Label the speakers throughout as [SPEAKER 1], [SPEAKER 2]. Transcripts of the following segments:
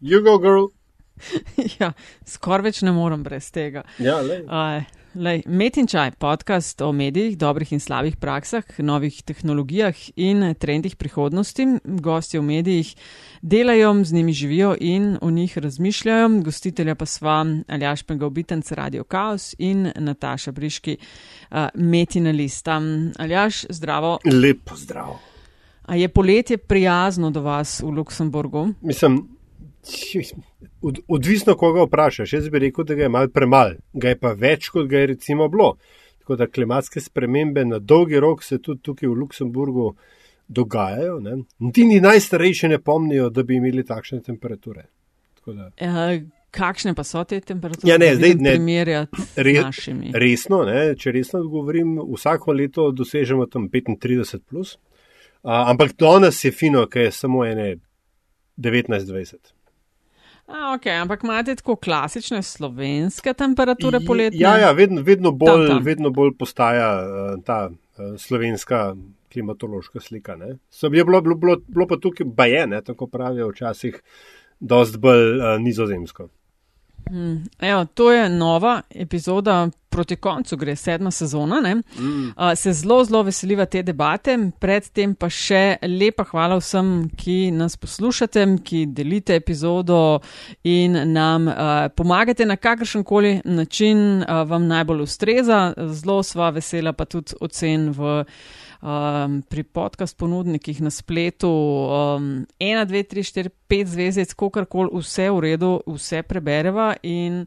[SPEAKER 1] You go, girl.
[SPEAKER 2] ja, skoraj več ne morem brez tega.
[SPEAKER 1] Ja, lej.
[SPEAKER 2] Uh, lej, Met in čaj, podcast o medijih, dobrih in slabih praksah, novih tehnologijah in trendih prihodnosti. Gosti v medijih delajo, z njimi živijo in o njih razmišljajo. Gostitelja pa sva Aljaš Pengovitenc Radio Chaos in Nataša Briški, uh, Metina Lista. Aljaš, zdravo.
[SPEAKER 1] Lepo zdrav.
[SPEAKER 2] A je poletje prijazno do vas v Luksemburgu?
[SPEAKER 1] Mislim, od, odvisno, koga vprašaš. Jaz bi rekel, da ga je malo premalo, ga je pa več, kot ga je recimo bilo. Tako da klimatske spremembe na dolgi rok se tudi tukaj v Luksemburgu dogajajo. Ne? Ti ni najstarejši ne pomnijo, da bi imeli takšne temperature.
[SPEAKER 2] E, kakšne pa so te temperature?
[SPEAKER 1] Ja, ne, zdaj ne.
[SPEAKER 2] Re,
[SPEAKER 1] resno, ne, če resno govorim, vsako leto dosežemo tam 35. Plus. Uh, ampak danes je fino, ker je samo ene 19-20.
[SPEAKER 2] A, okay, ampak imate tako klasične slovenske temperature poletne?
[SPEAKER 1] Ja, ja vedno, vedno, bolj, tam, tam. vedno bolj postaja uh, ta uh, slovenska klimatološka slika. So, je bilo, bilo, bilo pa tukaj bajene, tako pravijo včasih, dost bolj uh, nizozemsko.
[SPEAKER 2] Hmm. Evo, to je nova epizoda, proti koncu gre sedma sezona. Mm. Uh, se zelo, zelo veseliva te debate. Predtem pa še lepa hvala vsem, ki nas poslušate, ki delite epizodo in nam uh, pomagate na kakršen koli način uh, vam najbolj ustreza. Zelo sva vesela pa tudi ocen v. Um, pri podcast ponudnikih na spletu, um, 1, 2, 3, 4, 5 zvezdic, kako koli, vse v redu, vse prebereva in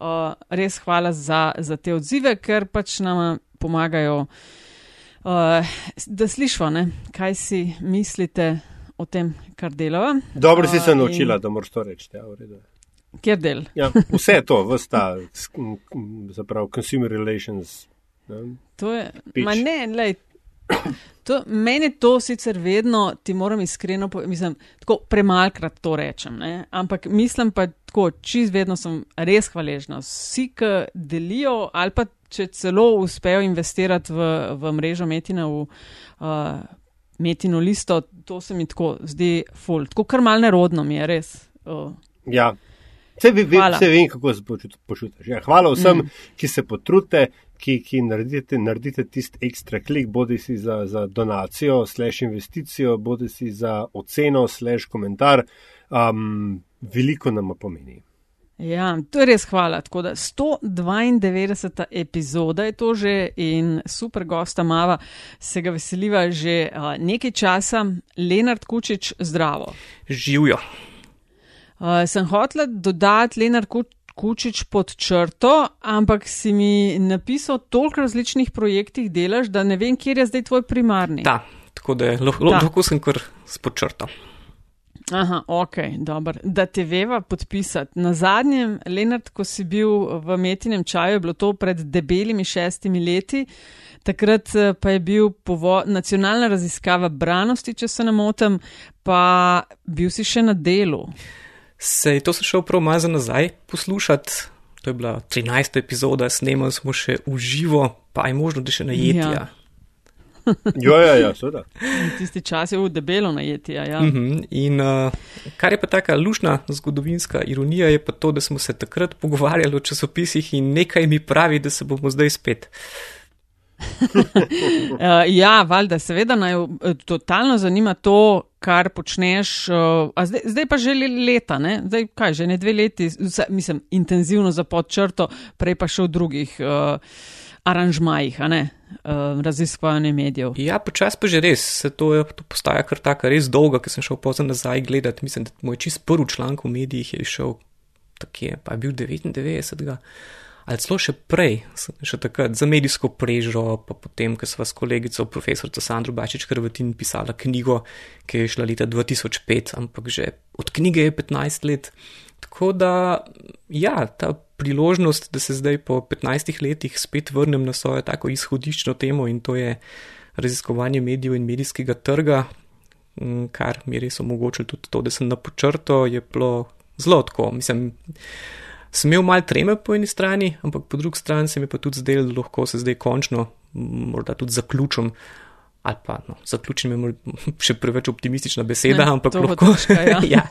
[SPEAKER 2] uh, res hvala za, za te odzive, ker pač nam pomagajo, uh, da slišimo, kaj si mislite o tem, kar delava.
[SPEAKER 1] Dobro si se uh, naučila, in... da moraš to reči. Ja,
[SPEAKER 2] Kjer del?
[SPEAKER 1] Ja, vse to, vsta, zapravo, consumer relations.
[SPEAKER 2] Ne? To je, ma ne, lej, To, meni to sicer vedno, ti moram iskreno povedati, tako premalkrat to rečem, ne? ampak mislim pa tako, čez vedno sem res hvaležna. Vsi, ki delijo ali pa če celo uspejo investirati v, v mrežo Metina, v uh, Metino listo, to se mi tako zdi ful. Tako kar mal nerodno mi je res. Uh.
[SPEAKER 1] Ja. Vse vem, kako se počutiš. Ja, hvala vsem, mm. ki se potrudite, ki, ki naredite, naredite tisti ekstra klik, bodi si za, za donacijo, slash investicijo, bodi si za oceno, slash komentar. Um, veliko nam pomeni.
[SPEAKER 2] Ja, to je res hvala. Tako da 192. epizoda je to že in super gosta Mava, se ga veseliva že uh, nekaj časa. Lenard Kučič, zdravo.
[SPEAKER 3] Živijo.
[SPEAKER 2] Uh, sem hotel dodati Lenard Kučič. Pod črto, ampak si mi napisal toliko različnih projektih delaš, da ne vem, kje je zdaj tvoj primarni.
[SPEAKER 3] Da, tako da lahko sem kar pod črto.
[SPEAKER 2] Aha, ok, dobro. Da te veva podpisati. Na zadnjem, Lenart, ko si bil v metinem čaju, je bilo to pred debelimi šestimi leti, takrat eh, pa je bil nacionalna raziskava branosti, če se ne motim, pa bil si še na delu.
[SPEAKER 3] Sej to sem šel prav malo nazaj poslušati. To je bila 13. epizoda, snemali smo še v živo, pa je možno, da še najeti. Ja.
[SPEAKER 1] ja, ja, ja, seveda.
[SPEAKER 2] Tisti čas je v debelo najeti. Ja.
[SPEAKER 3] Uh -huh. In uh, kar je pa taka lušna zgodovinska ironija, je pa to, da smo se takrat pogovarjali o časopisih in nekaj mi pravi, da se bomo zdaj spet.
[SPEAKER 2] uh, ja, valjda, seveda, naj eh, totalno zanima to, kar počneš. Uh, zdaj, zdaj pa že leta, ne? zdaj kaj, že ne dve leti, mislim, intenzivno za podčrto, prej pa še v drugih uh, aranžmajih, uh, raziskovanje medijev.
[SPEAKER 3] Ja, počas pa že res, se to, je, to postaja kar tako res dolgo, ker sem šel pozem nazaj gledati. Mislim, da moj čist prvi članek v medijih je šel, tako je, pa je bil 99 ali celo še prej, še takrat za medijsko prežo, pa potem, ko sva s kolegico profesorico Sandro Bačič Krvatin pisala knjigo, ki je šla leta 2005, ampak že od knjige je 15 let. Tako da, ja, ta priložnost, da se zdaj po 15 letih spet vrnem na svojo tako izhodiščno temo in to je raziskovanje medijev in medijskega trga, kar mi je res omogočilo tudi to, da sem na počrto, je bilo zelo tako. Mislim, sem imel malo treme po eni strani, ampak po drugi strani se mi pa tudi zdelo, da lahko se zdaj končno, morda tudi zaključim ali pa no, zaključim, še preveč optimistična beseda,
[SPEAKER 2] Ne,
[SPEAKER 3] ampak lahko.
[SPEAKER 2] težko, ja.
[SPEAKER 3] ja.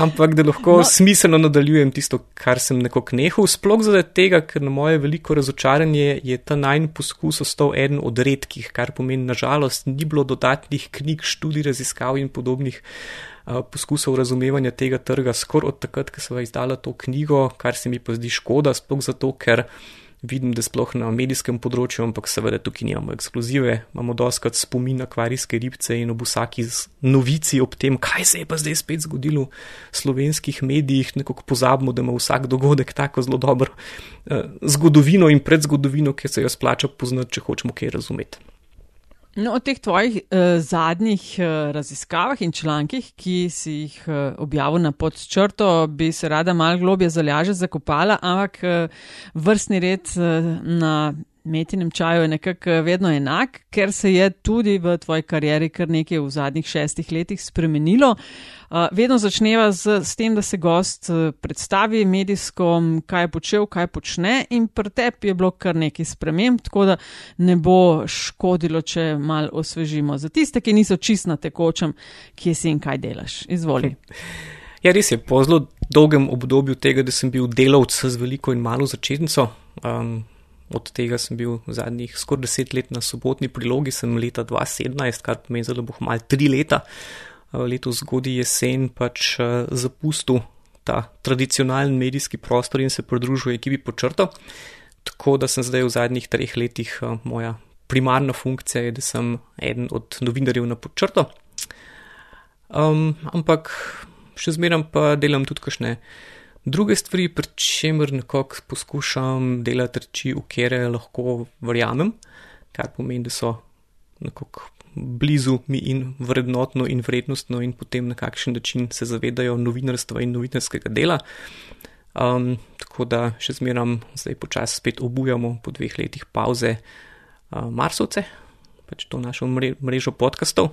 [SPEAKER 3] Ampak da lahko
[SPEAKER 2] no.
[SPEAKER 3] smiselno nadaljujem tisto, kar sem nekako nehal, sploh zaradi tega, ker na moje veliko razočaranje je ta najn poskus ostal eden od redkih, kar pomeni, nažalost, ni bilo dodatnih knjig, študij, raziskav in podobnih uh, poskusov razumevanja tega trga, skoraj od takrat, ko sem izdala to knjigo, kar se mi pa zdi škoda, sploh zato, ker vidim, da sploh na medijskem področju, ampak seveda tukaj nimamo ekskluzive, imamo doskrat spomin na kvarijske ribce in ob vsaki novici ob tem, kaj se je pa zdaj spet zgodilo v slovenskih medijih, nekako pozabimo, da ima vsak dogodek tako zelo dobro eh, zgodovino in predzgodovino, ki se jo splača poznati, če hočemo kaj razumeti.
[SPEAKER 2] No, o teh tvojih uh, zadnjih uh, raziskavah in člankih, ki si jih uh, objavil na podčrto, bi se rada mal globje zalaže zakopala, ampak uh, vrstni red uh, na metinem čaju je nekako vedno enak, ker se je tudi v tvoji karieri kar nekaj v zadnjih šestih letih spremenilo. Uh, vedno začneva z, s tem, da se gost uh, predstavi medijsko, kaj je počel, kaj počne, in pri tebi je bilo kar nekaj sprememb, tako da ne bo škodilo, če mal osvežimo. Za tiste, ki niso čist na tekočem, kje si in kaj delaš. Izvoli.
[SPEAKER 3] Ja, res je, po zelo dolgem obdobju tega, da sem bil delavc z veliko in malo začetnico. Um, od tega sem bil zadnjih skoraj deset let na sobotni prilogi, sem leta 2017, kar pomeni, da bo mal tri leta. Uh, letos zgodi jesen pač uh, zapustil ta tradicionalen medijski prostor in se pridružil ekipi počrto. Tako da sem zdaj v zadnjih treh letih, uh, moja primarna funkcija je, da sem eden od novinarjev na počrto. Um, ampak še zmeraj pa delam tudi kakšne druge stvari, pri čemer nekako poskušam delati reči, v kere lahko verjamem, kar pomeni, da so nekako blizu mi in vrednotno in vrednostno in potem na kakšen način se zavedajo novinarstva in novinarskega dela. Um, tako da še zmeraj zdaj počasi spet obujamo po dveh letih pauze uh, Marsovce, pač to našo mre mrežo podkastov.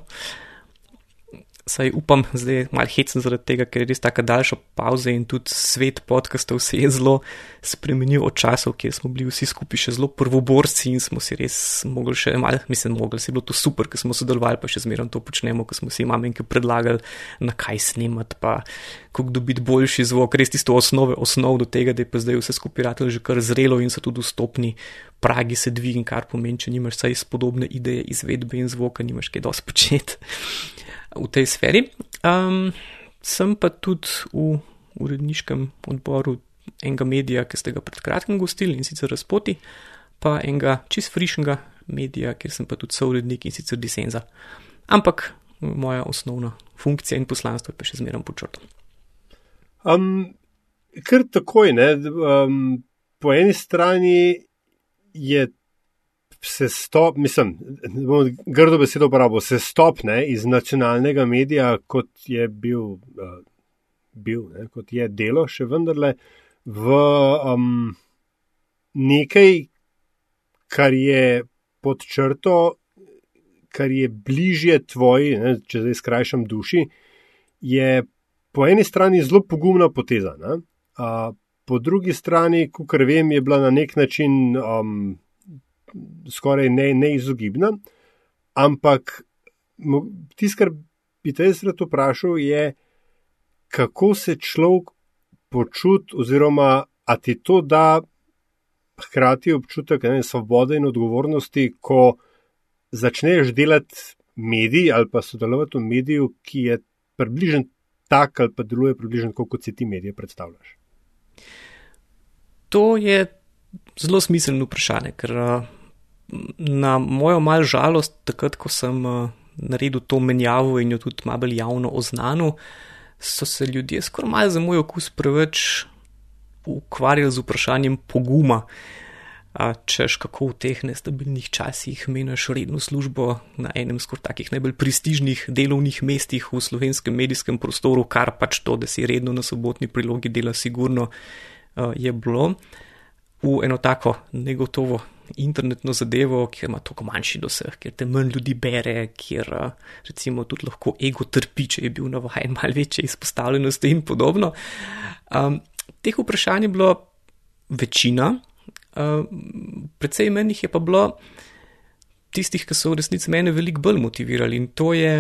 [SPEAKER 3] Saj upam, zdaj je malo hecen zaradi tega, ker je res tako daljša pauza in tudi svet podkastov se je zelo spremenil od časov, kjer smo bili vsi skupaj še zelo prvoborci in smo si res mogli še malo, mislim, mogli si bilo to super, ker smo sodelovali, pa še zmeraj to počnemo, ker smo si mamenke predlagali, na kaj snemati, pa kako dobiti boljši zvok, res tisto osnove, osnov do tega, da je pa zdaj vse skupaj ratelj že kar zrelo in so tudi dostopni, pragi se dvigni, kar pomeni, če nimaš saj spodobne ideje, izvedbe in zvoka, nimaš kaj dosti početi v tej sferi. Um, sem pa tudi v uredniškem odboru enega medija, ki ste ga pred kratkim gostili in sicer razpoti, pa enega čist frišnega medija, kjer sem pa tudi sourednik in sicer disenza. Ampak moja osnovna funkcija in poslanstvo je pa še zmeraj počrto.
[SPEAKER 1] Um, kar takoj, ne, um, po eni strani je se stop, mislim, grdo besedo uporabil, se stopne iz nacionalnega medija, kot je bil, uh, bil ne, kot je delo, še vendarle v um, nekaj, kar je pod črto, kar je bližje tvoji, ne, če zdaj skrajšam duši, je po eni strani zelo pogumna poteza. Ne, uh, po drugi strani, kot vem, je bila na nek način. Um, skoraj ne, neizogibna. Ampak tisto, kar bi te jaz rad vprašal, je, kako se človek počuti, oziroma a ti to da hkrati občutek ne, svobode in odgovornosti, ko začneš delati medij ali pa sodelovati v mediju, ki je približen tak ali pa deluje približno tako, kot si ti medije predstavljaš.
[SPEAKER 3] To je zelo smiselno vprašanje, ker na mojo malo žalost, takrat, ko sem naredil to menjavo in jo tudi malo javno oznanil, so se ljudje skoraj malo za moj okus preveč ukvarjali z vprašanjem poguma. Češ kako v teh nestabilnih časih meniš redno službo na enem skoraj takih najbolj prestižnih delovnih mestih v slovenskem medijskem prostoru, kar pač to, da si redno na sobotni prilogi dela, sigurno uh, je bilo v eno tako negotovo internetno zadevo, kjer ima toliko manjši doseg, kjer te manj ljudi bere, kjer recimo tudi lahko ego trpi, če je bil navajen malo večje izpostavljenosti in podobno. Um, teh vprašanj je bilo večina, uh, predvsej menih je pa bilo tistih, ki so v resnici mene veliko bolj motivirali in to je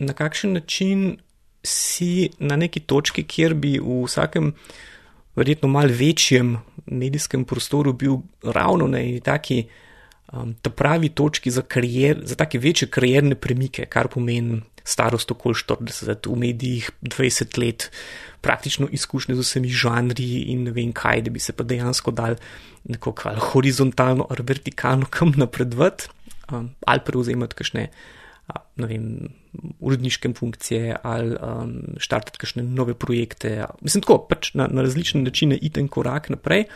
[SPEAKER 3] na kakšen način si na neki točki, kjer bi v vsakem verjetno mal večjem medijskem prostoru bil ravno na neki taki um, ta pravi točki za, karier, za take večje karierne premike, kar pomeni starost okoli 40, v medijih 20 let, praktično izkušnje z vsemi žanri in ne vem kaj, da bi se pa dejansko dal nekako horizontalno ali vertikalno kam napredvati um, ali prevzemati kakšne. Ne vem, uredniške funkcije ali um, štartati kakšne nove projekte. Mislim, tako pač na, na različne načine iti en korak naprej.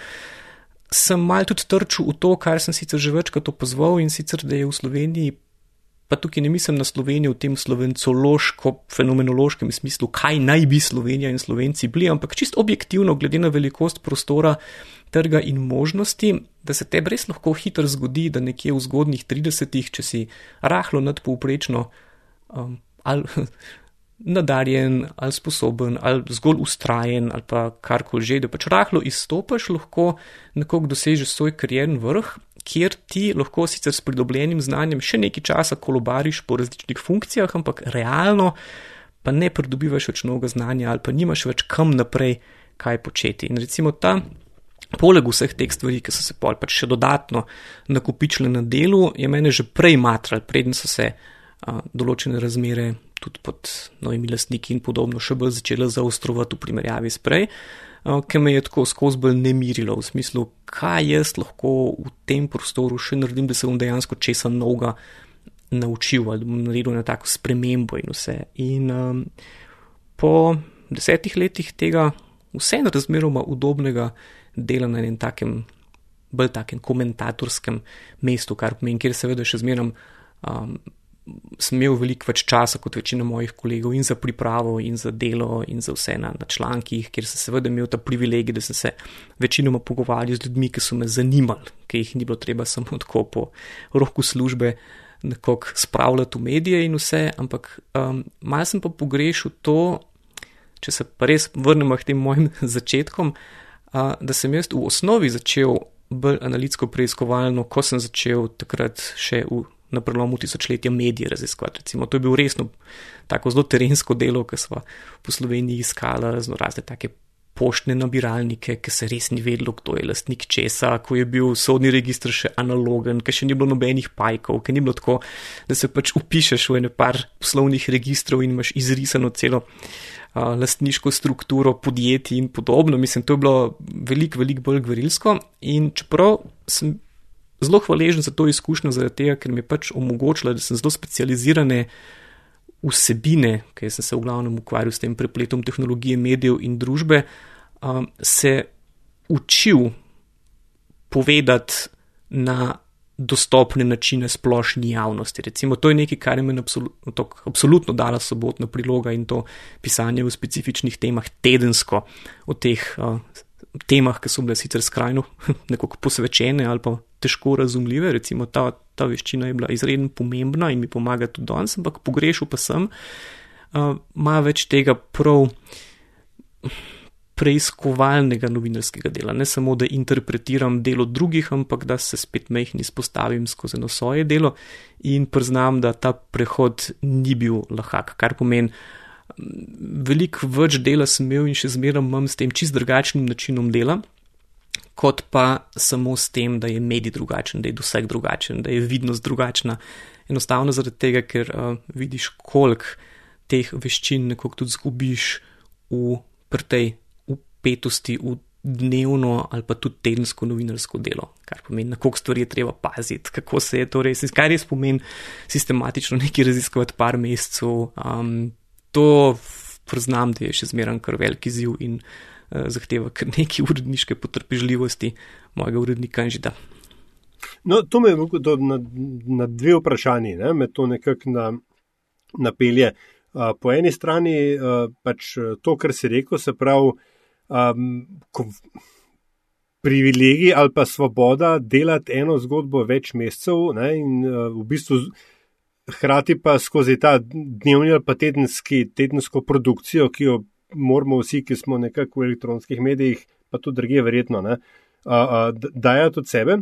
[SPEAKER 3] Sem mal tudi trčil v to, kar sem sicer že večkrat opozval in sicer, da je v Sloveniji pa tukaj ne mislim na Slovenijo v tem slovencološko-fenomenološkem smislu, kaj naj bi Slovenija in Slovenci bili, ampak čist objektivno, glede na velikost prostora, trga in možnosti, da se te res lahko hitro zgodi, da nekje v zgodnih 30-ih, če si rahlo nadpovprečno um, ali nadarjen, ali sposoben, ali zgolj ustrajen, ali pa karkoli že, da pač rahlo izstopaš, lahko nekako dosežeš svoj karjerni vrh kjer ti lahko sicer s pridobljenim znanjem še nekaj časa kolobariš po različnih funkcijah, ampak realno pa ne pridobivaš več mnogo znanja ali pa nimaš več kam naprej kaj početi. In recimo ta, poleg vseh teh stvari, ki so se pol pač še dodatno nakupičile na delu, je mene že prej matral, preden so se a, določene razmere tudi pod novimi lastniki in podobno še bolj začele zaostrovati v primerjavi s prej. Ki me je tako skozi bolj nemirilo, v smislu, kaj jaz lahko v tem prostoru še naredim, da se bom dejansko česa novega naučil ali bom naredil na tako spremembo in vse. In um, po desetih letih tega vseeno razmeroma udobnega dela na enem takem, bolj takem komentatorskem mestu, kar pomeni, kjer seveda še zmeram um, sem imel veliko več časa kot večina mojih kolegov in za pripravo, in za delo, in za vse na, na člankih, kjer sem seveda imel ta privilegij, da sem se večinoma pogovarjal z ljudmi, ki so me zanimali, ki jih ni bilo treba samo tako po roku službe nekako spravljati v medije in vse, ampak um, malo sem pa pogrešil to, če se pa res vrnemo k tem mojim začetkom, uh, da sem jaz v osnovi začel bolj analitsko preiskovalno, ko sem začel takrat še v na prelomu tisočletja medije raziskovati. Recimo, to je bilo resno tako zelo terensko delo, ki smo po Sloveniji iskali zelo razne take poštne nabiralnike, ki se res ni vedlo, kdo je lastnik česa, ko je bil sodni registr še analogen, ker še ni bilo nobenih pajkov, ker ni bilo tako, da se pač upišeš v ene par poslovnih registrov in imaš izrisano celo. Uh, lastniško strukturo podjetij in podobno, mislim, to je bilo veliko, veliko bolj gverilsko. In čeprav sem zelo hvaležen za to izkušnjo, zaradi tega, ker mi je pač omogočila, da sem zelo specializirane vsebine, ker sem se v glavnem ukvarjal s tem prepletom tehnologije, medijev in družbe, um, se učil povedati na dostopne načine splošni javnosti. Recimo, to je nekaj, kar je meni absolutno, absolutno dala sobotna priloga in to pisanje v specifičnih temah tedensko o teh uh, temah, ki so bile sicer skrajno nekako posvečene ali pa težko razumljive. Recimo ta, ta veščina je bila izredno pomembna in mi pomaga tudi danes, ampak pogrešal pa sem, uh, ima več tega prav preiskovalnega novinarskega dela. Ne samo, da interpretiram delo drugih, ampak da se spet mehni izpostavim skozi eno svoje delo in priznam, da ta prehod ni bil lahak, kar pomeni, veliko več dela sem imel in še zmeraj imam s tem čist drugačnim načinom dela, kot pa samo s tem, da je medij drugačen, da je doseg drugačen, da je vidnost drugačna. Enostavno zaradi tega, ker uh, vidiš, koliko teh veščin nekako tudi zgubiš v tej upetosti, v dnevno ali pa tudi tedensko novinarsko delo, kar pomeni, na koliko stvari je treba paziti, kako se je to res, kaj res pomeni sistematično nekaj raziskovati par mesecev. Um, to priznam, da je še zmeraj kar veliki ziv in uh, zahteva kar nekaj uredniške potrpežljivosti mojega urednika in že da.
[SPEAKER 1] No, to me je na, na dve vprašanji, ne, me to nekako na, napelje. Uh, po eni strani uh, pač to, kar si rekel, se pravi, um, privilegij ali pa svoboda delati eno zgodbo več mesecev ne, in uh, v bistvu hkrati pa skozi ta dnevni ali pa tedenski, tedensko produkcijo, ki jo moramo vsi, ki smo nekako v elektronskih medijih, pa tudi druge, verjetno, dajati od sebe.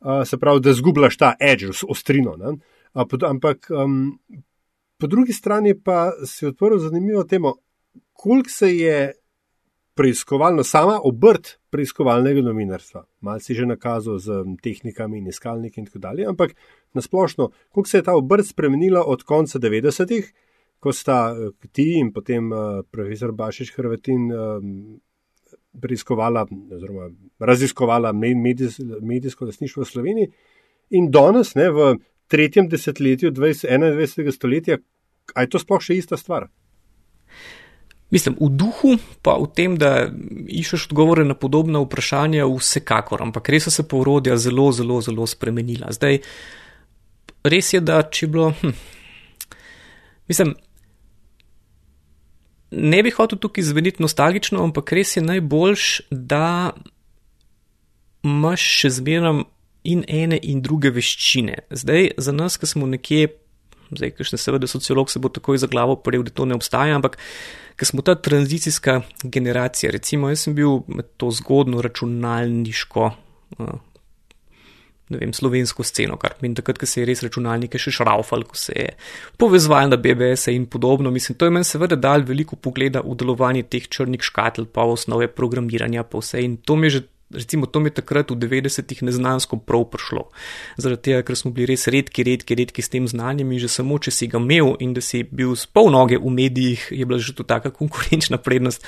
[SPEAKER 1] uh, se pravi, da zgubljaš ta edge, ostrino. Uh, pod, ampak um, po drugi strani pa si odprl zanimivo temo, koliko se je preiskovalno, sama obrt preiskovalnega novinarstva, malo si že nakazal z tehnikami in iskalniki in tako dalje, ampak nasplošno, koliko se je ta obrt spremenila od konca 90-ih, ko sta eh, ti in potem uh, profesor Bašič Hrvatin um, preiskovala oziroma raziskovala medijs, medijsko lasništvo v Sloveniji in danes, ne, v tretjem desetletju 20, 21. stoletja, aj to sploh še ista stvar?
[SPEAKER 3] Mislim, v duhu, pa v tem, da iščeš odgovore na podobna vprašanja, vsekakor, ampak res so se porodja zelo, zelo, zelo spremenila. Zdaj, res je, da če bilo. Hm, mislim, ne bi hotel tukaj zveniti nostalgično, ampak res je najboljš, da imaš še zmeraj in ene in druge veščine. Zdaj, za nas, ki smo nekje, zdaj, ki še seveda sociolog se bo takoj za glavo prijel, da to ne obstaja, ampak ki smo ta tranzicijska generacija, recimo, jaz sem bil med to zgodno računalniško. Uh, ne vem, slovensko sceno, kar pomeni takrat, ko se je res računalnike še šraufal, ko se je povezval na BBS in podobno. Mislim, to je meni seveda dal veliko pogleda v delovanje teh črnih škatel, pa v osnove programiranja, pa vse in to mi je že. Recimo, to mi je takrat v 90-ih neznansko prav prišlo. Zaradi tega, ker smo bili res redki, redki, redki s tem znanjem in že samo, če si ga imel in da si bil s pol noge v medijih, je bila že to taka konkurenčna prednost,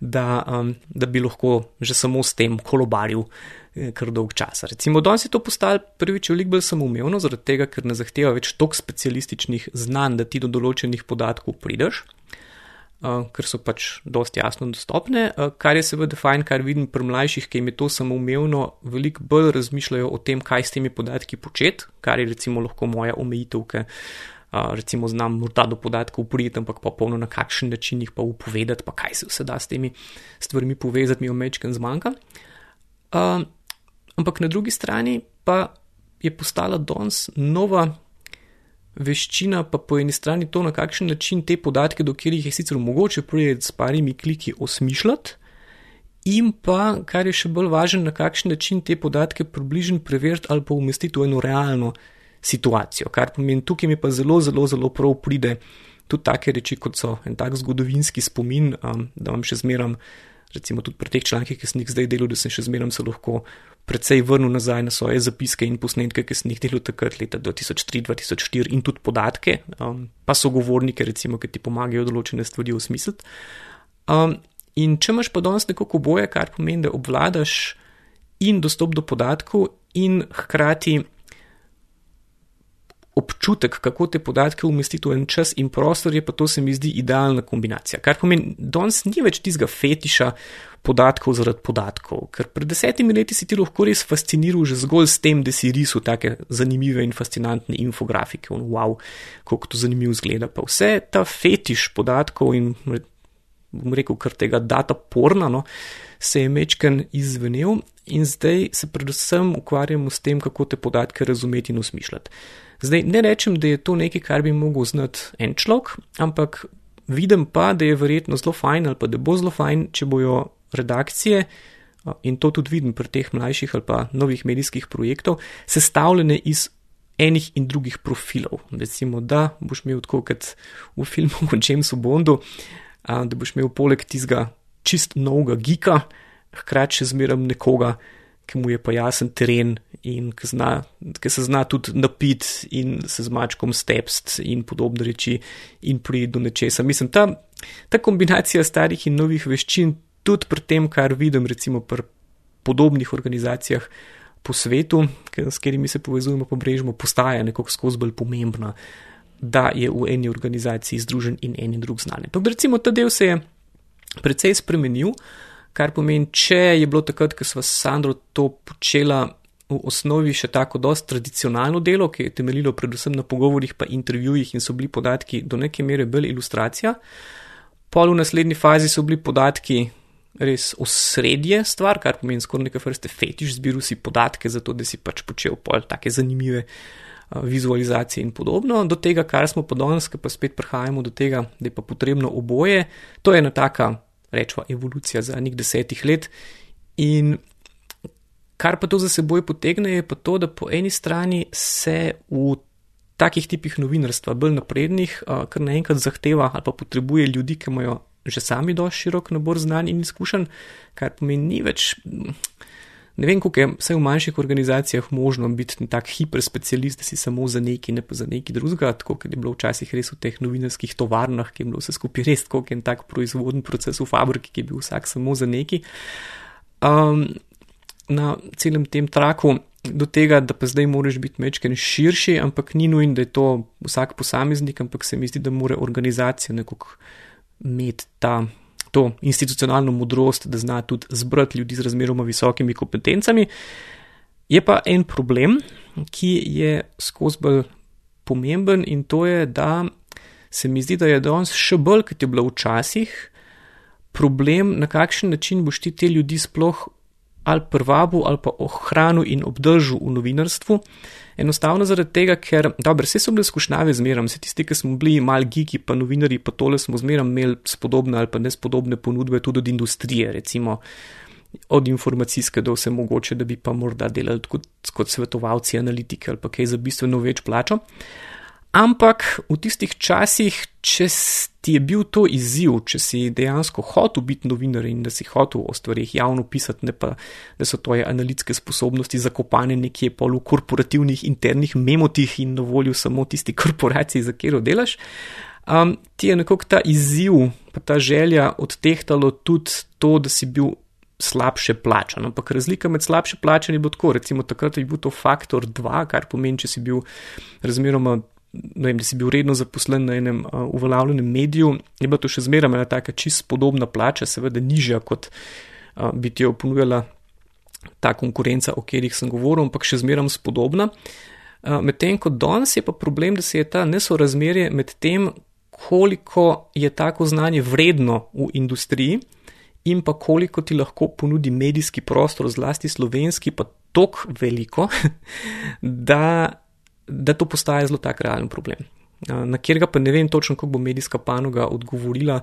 [SPEAKER 3] da, um, da bi lahko že samo s tem kolobaril. Eh, kar dolg čas. Recimo, danes je to postalo prvič veliko bolj samoumevno, zaradi tega, ker ne zahteva več toliko specialističnih znanj, da ti do določenih podatkov prideš, ker so pač dosti jasno dostopne, kar je seveda fajn, kar vidim pri mlajših, ki jim je to samoumevno, veliko bolj razmišljajo o tem, kaj s temi podatki početi, kar je recimo lahko moja omejitev, ker recimo znam morda do podatkov prijeti, ampak pa polno na kakšen način jih pa upovedati, pa kaj se vse da s temi stvarmi povezati, mi omečken zmanjka. Uh, ampak na drugi strani pa je postala danes nova veščina, pa po eni strani to, na kakšen način te podatke, do katerih je sicer mogoče priti s parimi kliki, osmišljati. In pa, kar je še bolj važno, na kakšen način te podatke približno preveriti ali pa umestiti v eno realno situacijo. Kar pomeni, tukaj mi pa zelo, zelo, zelo prav pride tudi take reči, kot so en tak zgodovinski spomin, um, da vam še zmeram, recimo tudi pri teh člankih, ki sem jih zdaj delal, da sem še zmeram se lahko precej vrnil nazaj na svoje zapiske in posnetke, ki sem jih delal takrat leta 2003-2004 in tudi podatke, um, pa sogovornike, recimo, ki ti pomagajo določene stvari osmisliti. Um, in če imaš pa danes nekako boje, kar pomeni, da obvladaš in dostop do podatkov in hkrati občutek, kako te podatke umestiti v en čas in prostor, je pa to se mi zdi idealna kombinacija. Kar pomeni, danes ni več tistega fetiša podatkov zaradi podatkov, ker pred desetimi leti si ti lahko res fasciniral že zgolj s tem, da si risal take zanimive in fascinantne infografike, in wow, kako to zanimivo zgleda. Pa vse ta fetiš podatkov in, bom rekel, kar tega data porna, no, se je mečken izvenel in zdaj se predvsem ukvarjamo s tem, kako te podatke razumeti in osmišljati. Zdaj, ne rečem, da je to nekaj, kar bi mogel znati en človek, ampak vidim pa, da je verjetno zelo fajn ali pa da bo zelo fajn, če bojo redakcije, in to tudi vidim pri teh mlajših ali pa novih medijskih projektov, sestavljene iz enih in drugih profilov. Recimo, da boš imel tako kot v filmu o Jamesu Bondu, da boš imel poleg tistega čist novega gika, hkrati še zmeram nekoga, ki mu je pa jasen teren in ki, zna, ki se zna tudi napiti in se z mačkom stepst in podobne reči in priti do nečesa. Mislim, ta, ta kombinacija starih in novih veščin, tudi pri tem, kar vidim, recimo pri podobnih organizacijah po svetu, s katerimi se povezujemo po brežju, postaja nekako skozi bolj pomembna, da je v eni organizaciji združen in en in drug znanje. Tako da recimo ta del se je precej spremenil. Kar pomeni, če je bilo takrat, ko smo s Sandro to počela v osnovi še tako dosti tradicionalno delo, ki je temeljilo predvsem na pogovorih pa intervjujih in so bili podatki do neke mere bolj ilustracija. Pol v naslednji fazi so bili podatki res osrednje stvar, kar pomeni skoraj neke vrste fetiš, zbiru si podatke, zato da si pač počel pol take zanimive vizualizacije in podobno. Do tega, kar smo pa danes, pa spet prihajamo do tega, da je pa potrebno oboje, to je ena taka rečemo, evolucija zadnjih desetih let. In kar pa to za seboj potegne, je pa to, da po eni strani se v takih tipih novinarstva, bolj naprednih, kar naenkrat zahteva ali pa potrebuje ljudi, ki imajo že sami dosti širok nabor znanj in izkušenj, kar pomeni ni več. Ne vem, kako je vse v manjših organizacijah možno biti tak hiperspecialist, da si samo za neki, ne pa za neki drugega, tako kot je bilo včasih res v teh novinarskih tovarnah, ki je bilo vse skupaj res, je en tak proizvodni proces v fabriki, ki je bil vsak samo za neki. Um, na celem tem traku do tega, da pa zdaj moraš biti mečken širši, ampak ni nujno, da je to vsak posameznik, ampak se mi zdi, da mora organizacija nekako imeti ta. To institucionalno modrost, da zna tudi zbrati ljudi z razmeroma visokimi kompetencami. Je pa en problem, ki je skozi bolj pomemben, in to je, da se mi zdi, da je danes še bolj, kot je bilo včasih, problem, na kakšen način boš ti te ljudi sploh ali prvabu ali pa ohranil in obdržal v novinarstvu. Enostavno zaradi tega, ker, dobro, vse so bile skušnjave zmeram, vse tisti, ki smo bili mal giki, pa novinari, pa tole smo zmeram imeli spodobne ali pa nespodobne ponudbe tudi od industrije, recimo od informacijske do vse mogoče, da bi pa morda delali kot, kot svetovalci, analitiki ali pa kaj za bistveno več plačo. Ampak v tistih časih, če ti je bil to izziv, če si dejansko hotel biti novinar in da si hotel o stvarih javno pisati, ne pa da so tvoje analitske sposobnosti zakopane nekje pol v korporativnih internih memotih in na voljo samo tisti korporaciji, za katero delaš, um, ti je nekako ta izziv, pa ta želja odtehtalo tudi to, da si bil. Slabše plačan, ampak razlika med slabše plačanjem je bilo tako, recimo takrat je bil to faktor 2, kar pomeni, če si bil razmeroma vem, da si bil redno zaposlen na enem uh, uveljavljenem mediju, je bila to še zmeraj ena taka čist podobna plača, seveda nižja, kot uh, bi ti jo ponujala ta konkurenca, o katerih sem govoril, ampak še zmeraj spodobna. Uh, Medtem ko danes je pa problem, da se je ta nesorazmerje med tem, koliko je tako znanje vredno v industriji. In pa koliko ti lahko ponudi medijski prostor, zlasti slovenski, pa tako veliko, da da to postaje zelo tak realen problem. Na kjer pa ne vem točno, kako bo medijska panoga odgovorila,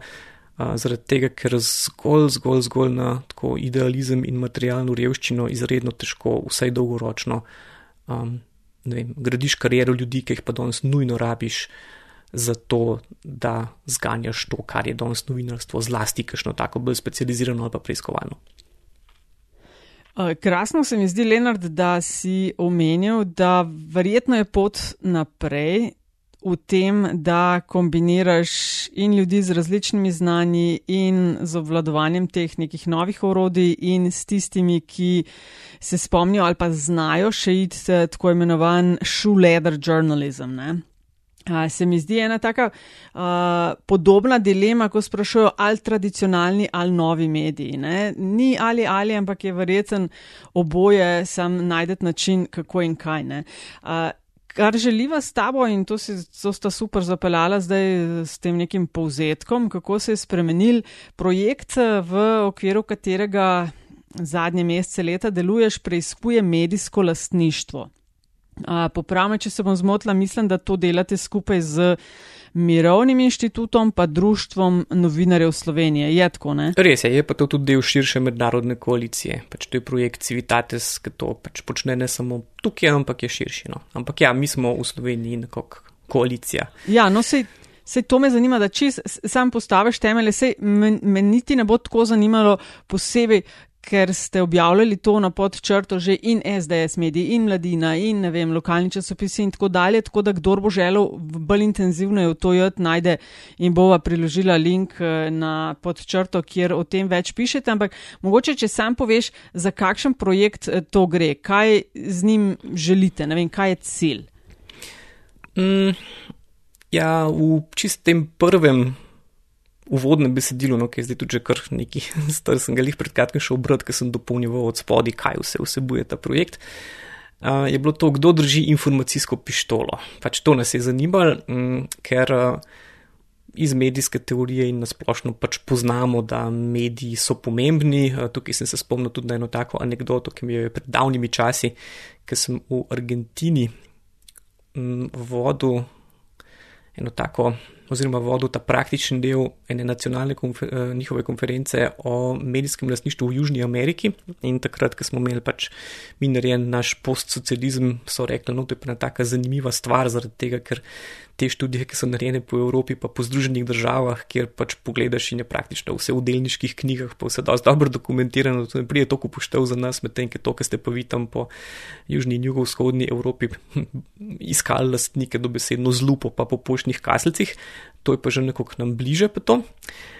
[SPEAKER 3] zaradi tega, ker zgolj, zgolj, zgolj na tako idealizem in materialno revščino izredno težko, vsaj dolgoročno, um, vem, gradiš kariero ljudi, ki jih pa danes nujno rabiš. Zato, da zganjaš to, kar je danes novinarstvo, zlasti, kakšno tako bolj specializirano ali pa preiskovalno.
[SPEAKER 2] Eh, krasno se mi zdi, Leonard, da si omenil, da verjetno je pot naprej v tem, da kombiniraš in ljudi z različnimi znanji in z obvladovanjem teh nekih novih orodij in s tistimi, ki se spomnijo ali pa znajo še iti tako imenovan shoe leather journalism. Ne? Se mi zdi ena taka uh, podobna dilema, ko sprašujejo, ali tradicionalni ali novi mediji. Ne? Ni ali ali, ampak je verjeten oboje, sam najdete način, kako in kaj. Uh, kar želiva s tabo in to si to sta super zapeljala zdaj s tem nekim povzetkom, kako se je spremenil projekt, v okviru katerega zadnje mesece leta deluješ, preizkuje medijsko lastništvo. Popravme, če se bom zmotila, mislim, da to delate skupaj z Mirovnim inštitutom, pa Društvom novinarjev Slovenije. Je tako, ne?
[SPEAKER 3] Res je, je pa to tudi del širše mednarodne koalicije. Pač to je projekt Civitates, ki to pač počne ne samo tukaj, ampak je širši. No. Ampak ja, mi smo v Sloveniji nekako koalicija.
[SPEAKER 2] Ja, no sej. Sej to me zanima, da če sam postaviš temelje, sej me, me niti ne bo tako zanimalo posebej, ker ste objavljali to na podčrto že in SDS mediji in mladina in ne vem, lokalni časopisi in tako dalje, tako da kdor bo želel bolj intenzivno v to jod najde in bova priložila link eh, na podčrto, kjer o tem več pišete, ampak mogoče, če sam poveš, za kakšen projekt eh, to gre, kaj z njim želite, ne vem, kaj je cilj.
[SPEAKER 3] Mm, ja, v čistem prvem uvodnem besedilu, no, ki je zdaj tudi že kar neki star, sem ga jih pred kratkim šel obrat, ker sem dopolnjeval od spodi, kaj vse vsebuje ta projekt. Uh, je bilo to, kdo drži informacijsko pištolo. Pač to nas je zanimalo, um, ker uh, iz medijske teorije in nasplošno pač poznamo, da mediji so pomembni. Uh, tukaj sem se spomnil tudi na eno tako anegdoto, ki mi jo je pred davnimi časi, ker sem v Argentini um, vodil eno tako oziroma vodil ta praktični del ene nacionalne konfer eh, njihove konference o medijskem lasništvu v Južni Ameriki. In takrat, ko smo imeli pač mi narejen naš postsocializem, so rekli, no, to je pa ena taka zanimiva stvar, zaradi tega, ker te študije, ki so narejene po Evropi, pa po Združenih državah, kjer pač pogledaš in je praktično vse v delniških knjigah, pa vse dosti dobro dokumentirano, to ne prije toliko upoštev za nas, medtem, ker to, kar ste pa vi tam po Južni in Jugovzhodni Evropi iskali lastnike dobesedno z lupo, pa po poštnih kaselcih, to je pa že nekako nam bliže pa to.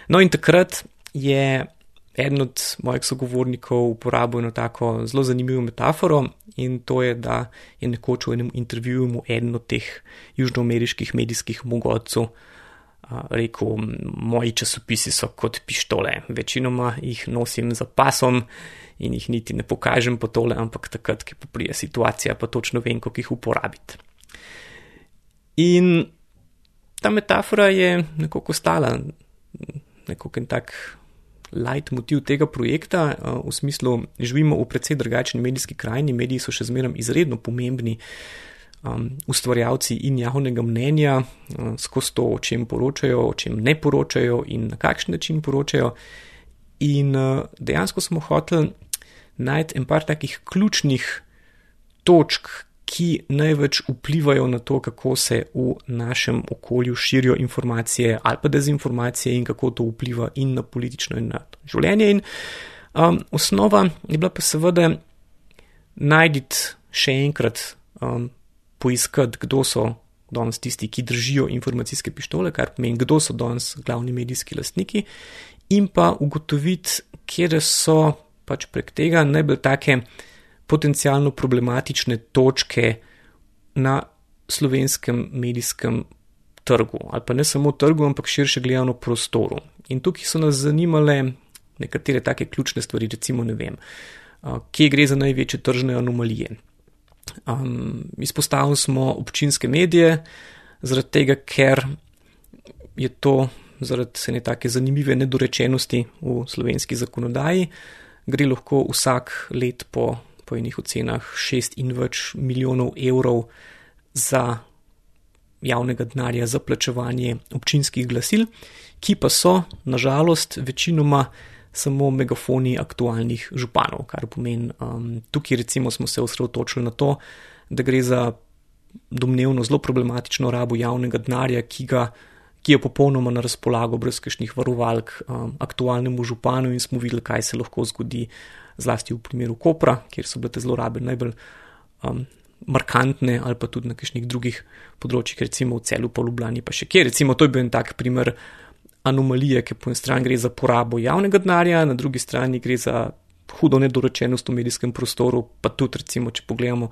[SPEAKER 3] No in takrat je eden od mojih sogovornikov uporabil eno tako zelo zanimivo metaforo in to je, da je nekoč v enem intervjuju mu eden od teh južnoameriških medijskih mogodcev rekel, moji časopisi so kot pištole, večinoma jih nosim za pasom in jih niti ne pokažem po tole, ampak takrat, ki poprije situacija, pa točno vem, kako jih uporabiti. In ta metafora je nekako stala, nekako en tak light motiv tega projekta, uh, v smislu, živimo v precej drugačni medijski krajini, mediji so še zmeraj izredno pomembni um, ustvarjalci in javnega mnenja, uh, skozi to, o čem poročajo, o čem ne poročajo in na kakšen način poročajo. In uh, dejansko smo hoteli najti en par takih ključnih točk, ki največ vplivajo na to, kako se v našem okolju širijo informacije ali pa dezinformacije in kako to vpliva in na politično in na življenje. In um, osnova je bila pa seveda najditi še enkrat, um, poiskati, kdo so danes tisti, ki držijo informacijske pištole, kar pomeni, kdo so danes glavni medijski lastniki, in pa ugotoviti, kje so pač prek tega najbolj take potencialno problematične točke na slovenskem medijskem trgu, ali pa ne samo trgu, ampak širše gledano prostoru. In tukaj so nas zanimale nekatere take ključne stvari, recimo ne vem, kje gre za največje tržne anomalije. Um, izpostavili smo občinske medije, zaradi tega, ker je to zaradi ene take zanimive nedorečenosti v slovenski zakonodaji, gre lahko vsak let po po enih ocenah 6 in več milijonov evrov za javnega denarja za plačevanje občinskih glasil, ki pa so, nažalost, večinoma samo megafoni aktualnih županov, kar pomeni, um, tukaj recimo smo se osredotočili na to, da gre za domnevno zelo problematično rabo javnega denarja, ki ga ki je popolnoma na razpolago, brez kakšnih varovalk, um, aktualnemu županu, in smo videli, kaj se lahko zgodi, zlasti v primeru Kopra, kjer so bile te zlorabe najbolj um, markantne, ali pa tudi na kakšnih drugih področjih, recimo v celu po Ljubljani, pa še kjer. Recimo, to je bil en tak primer anomalije, ki po eni strani gre za porabo javnega denarja, na drugi strani gre za hudo nedorečenost v medijskem prostoru, pa tudi, recimo, če pogledamo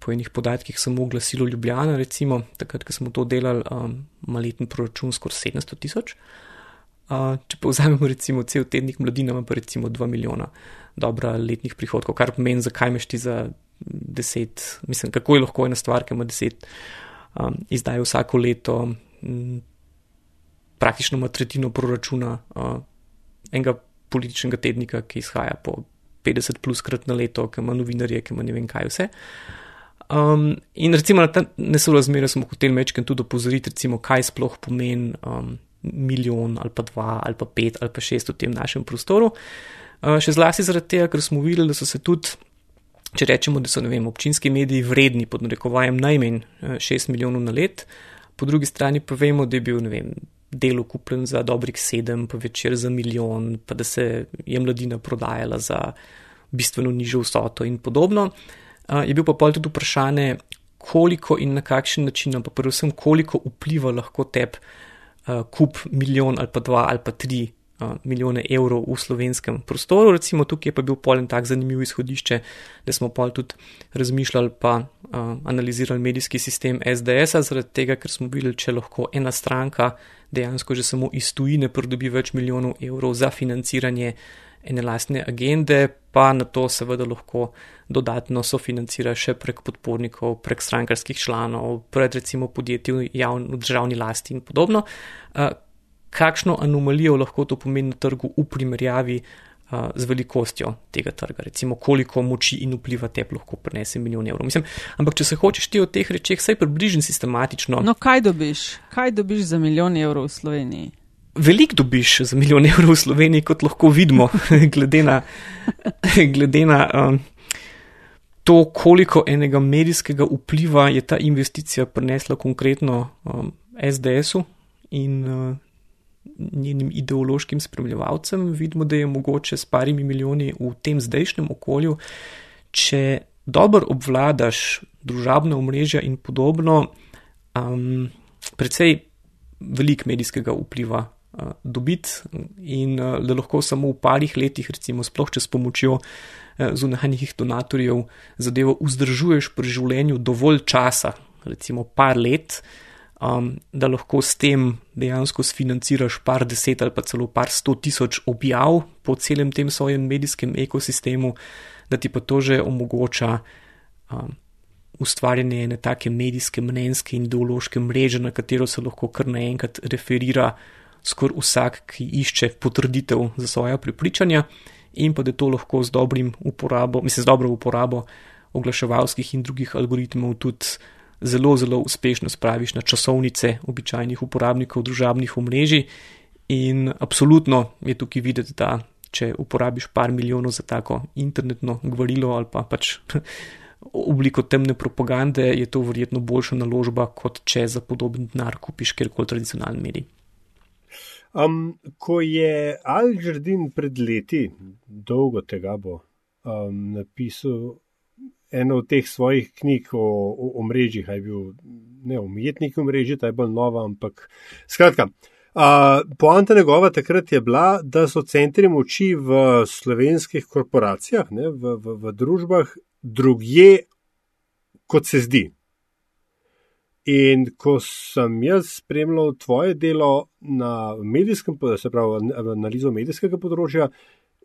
[SPEAKER 3] po enih podatkih samo glasilo Ljubljana, recimo, takrat, ko smo to delali, um, ima letni proračun skoraj 700 tisoč. Uh, če pa vzamemo recimo cel tednik mladina, ima pa recimo 2 milijona dobra letnih prihodkov, kar pomeni, zakaj mešti za 10, mislim, kako je lahko ena stvar, ki ima 10, um, izdaja vsako leto, m, praktično ima tretjino proračuna uh, enega političnega tednika, ki izhaja po 50 plus krat na leto, ki ima novinarje, ki ima ne vem kaj vse. Uh, Um, in recimo na ta nesorazmerje smo hoteli mečken tudi opozoriti, recimo, kaj sploh pomeni um, milijon ali pa dva ali pa pet ali pa šest v tem našem prostoru. Uh, še zlasti zaradi tega, ker smo videli, da so se tudi, če rečemo, da so vem, občinski mediji vredni pod narekovajem najmanj uh, šest milijonov na let, po drugi strani pa vemo, da je bil vem, delo kupljen za dobrih sedem, pa večer za milijon, pa da se je mladina prodajala za bistveno nižjo vsoto in podobno je bil pa pol tudi vprašanje, koliko in na kakšen način, pa predvsem koliko vpliva lahko tep kup milijon ali pa dva ali pa tri uh, milijone evrov v slovenskem prostoru. Recimo tukaj je pa bil polen tak zanimiv izhodišče, da smo pol tudi razmišljali pa uh, analizirali medijski sistem SDS-a, zaradi tega, ker smo videli, če lahko ena stranka dejansko že samo iz tujine pridobi več milijonov evrov za financiranje ene lastne agende, pa na to seveda lahko dodatno sofinancira še prek podpornikov, prek strankarskih članov, pred recimo podjetji v, javni, v državni lasti in podobno. Kakšno anomalijo lahko to pomeni na trgu v primerjavi z velikostjo tega trga, recimo koliko moči in vpliva te lahko prenese milijon evrov. Mislim, ampak če se hočeš ti o teh rečeh, saj približen sistematično.
[SPEAKER 2] No, kaj dobiš? Kaj dobiš za milijon evrov v Sloveniji?
[SPEAKER 3] Veliko dobiš za milijon evrov v Sloveniji, kot lahko vidimo, glede na, glede na um, to, koliko enega medijskega vpliva je ta investicija prinesla konkretno um, SDS-u in uh, njenim ideološkim spremljevalcem, vidimo, da je mogoče s parimi milijoni v tem zdajšnjem okolju, če dobro obvladaš družabna omrežja in podobno, um, precej velik medijskega vpliva dobiti in uh, da lahko samo v parih letih, recimo sploh če s pomočjo uh, zunanjih donatorjev, zadevo vzdržuješ pri življenju dovolj časa, recimo par let, um, da lahko s tem dejansko sfinanciraš par deset ali pa celo par sto tisoč objav po celem tem svojem medijskem ekosistemu, da ti pa to že omogoča um, ustvarjanje ene take medijske, mnenjske in ideološke mreže, na katero se lahko kar naenkrat referira skoraj vsak, ki išče potrditev za svoje prepričanja. In pa da to lahko z uporabo, mislim, z dobro uporabo oglaševalskih in drugih algoritmov tudi zelo, zelo uspešno spraviš na časovnice običajnih uporabnikov družabnih omrežij. In absolutno je tukaj videti, da če uporabiš par milijonov za tako internetno govorilo ali pa pač obliko temne propagande, je to verjetno boljša naložba, kot če za podoben denar kupiš kjerkoli tradicionalni medij.
[SPEAKER 1] Um, ko je Al Jardin pred leti, dolgo tega bo, um, napisal eno od teh svojih knjig o, o, o mrežjih, je bil ne umetnik v mreži, ta je bolj nova, ampak skratka. Uh, Poanta njegova takrat je bila, da so centri moči v slovenskih korporacijah, ne, v, v, v družbah, drugje, kot se zdi. In ko sem jaz spremljal tvoje delo na medijskem, se pravi, analizo medijskega področja,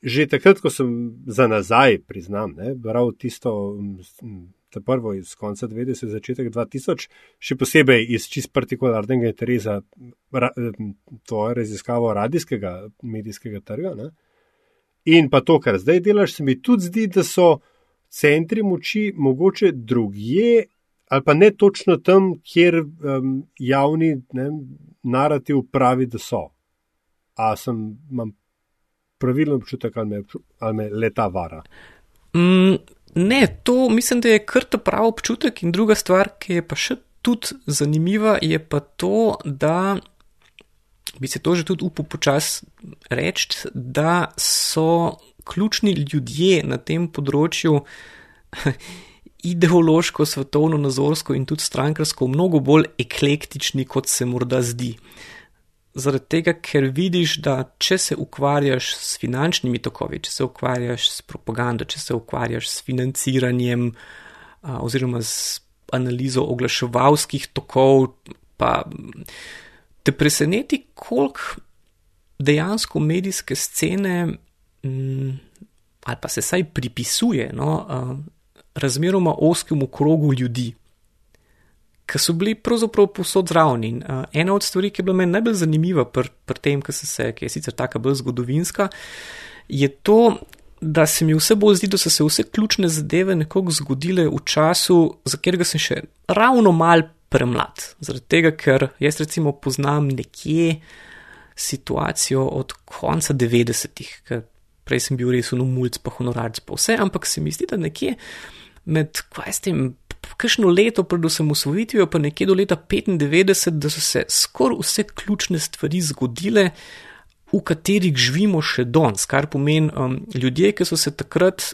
[SPEAKER 1] že takrat, ko sem za nazaj, priznam, ne, bral tisto, to prvo iz konca 90, začetek 2000, še posebej iz čist partikularnega interesa, ra, to je raziskavo radijskega medijskega trga. Ne. In pa to, kar zdaj delaš, se mi tudi zdi, da so centri moči mogoče drugje, ali pa ne točno tam, kjer um, javni ne, narativ pravi, da so. A sem, imam pravilen občutek, ali me, ali me leta vara.
[SPEAKER 3] Mm, ne, to mislim, da je kar ta pravi občutek. In druga stvar, ki je pa še tudi zanimiva, je pa to, da bi se to že tudi upal počasi reči, da so ključni ljudje na tem področju. Ideološko, svetovno, nazorsko in tudi strankarsko, mnogo bolj eklektični, kot se morda zdi. Zaradi tega, ker vidiš, da če se ukvarjaš s finančnimi tokovi, če se ukvarjaš s propagando, če se ukvarjaš s financiranjem a, oziroma s analizo oglaševalskih tokov, pa te preseneti, koliko dejansko medijske scene m, mm, ali pa se saj pripisuje no, a, razmeroma oskemu krogu ljudi ki so bili pravzaprav posod zraven. In uh, ena od stvari, ki je bila meni najbolj zanimiva pri pr tem, ki, se, ki je sicer tako bolj zgodovinska, je to, da se mi vse bolj zdi, da so se vse ključne zadeve nekoga zgodile v času, za katerega sem še ravno mal premlad. Zaradi tega, ker jaz recimo poznam nekje situacijo od konca 90-ih, ker prej sem bil res unomulc, pa honorarc, pa vse, ampak se mi zdi, da nekje med, kaj s tem, kakšno leto pred osamosvojitvijo, pa nekje do leta 95, da so se skoraj vse ključne stvari zgodile, v katerih živimo še danes. Kar pomeni, um, ljudje, ki so se takrat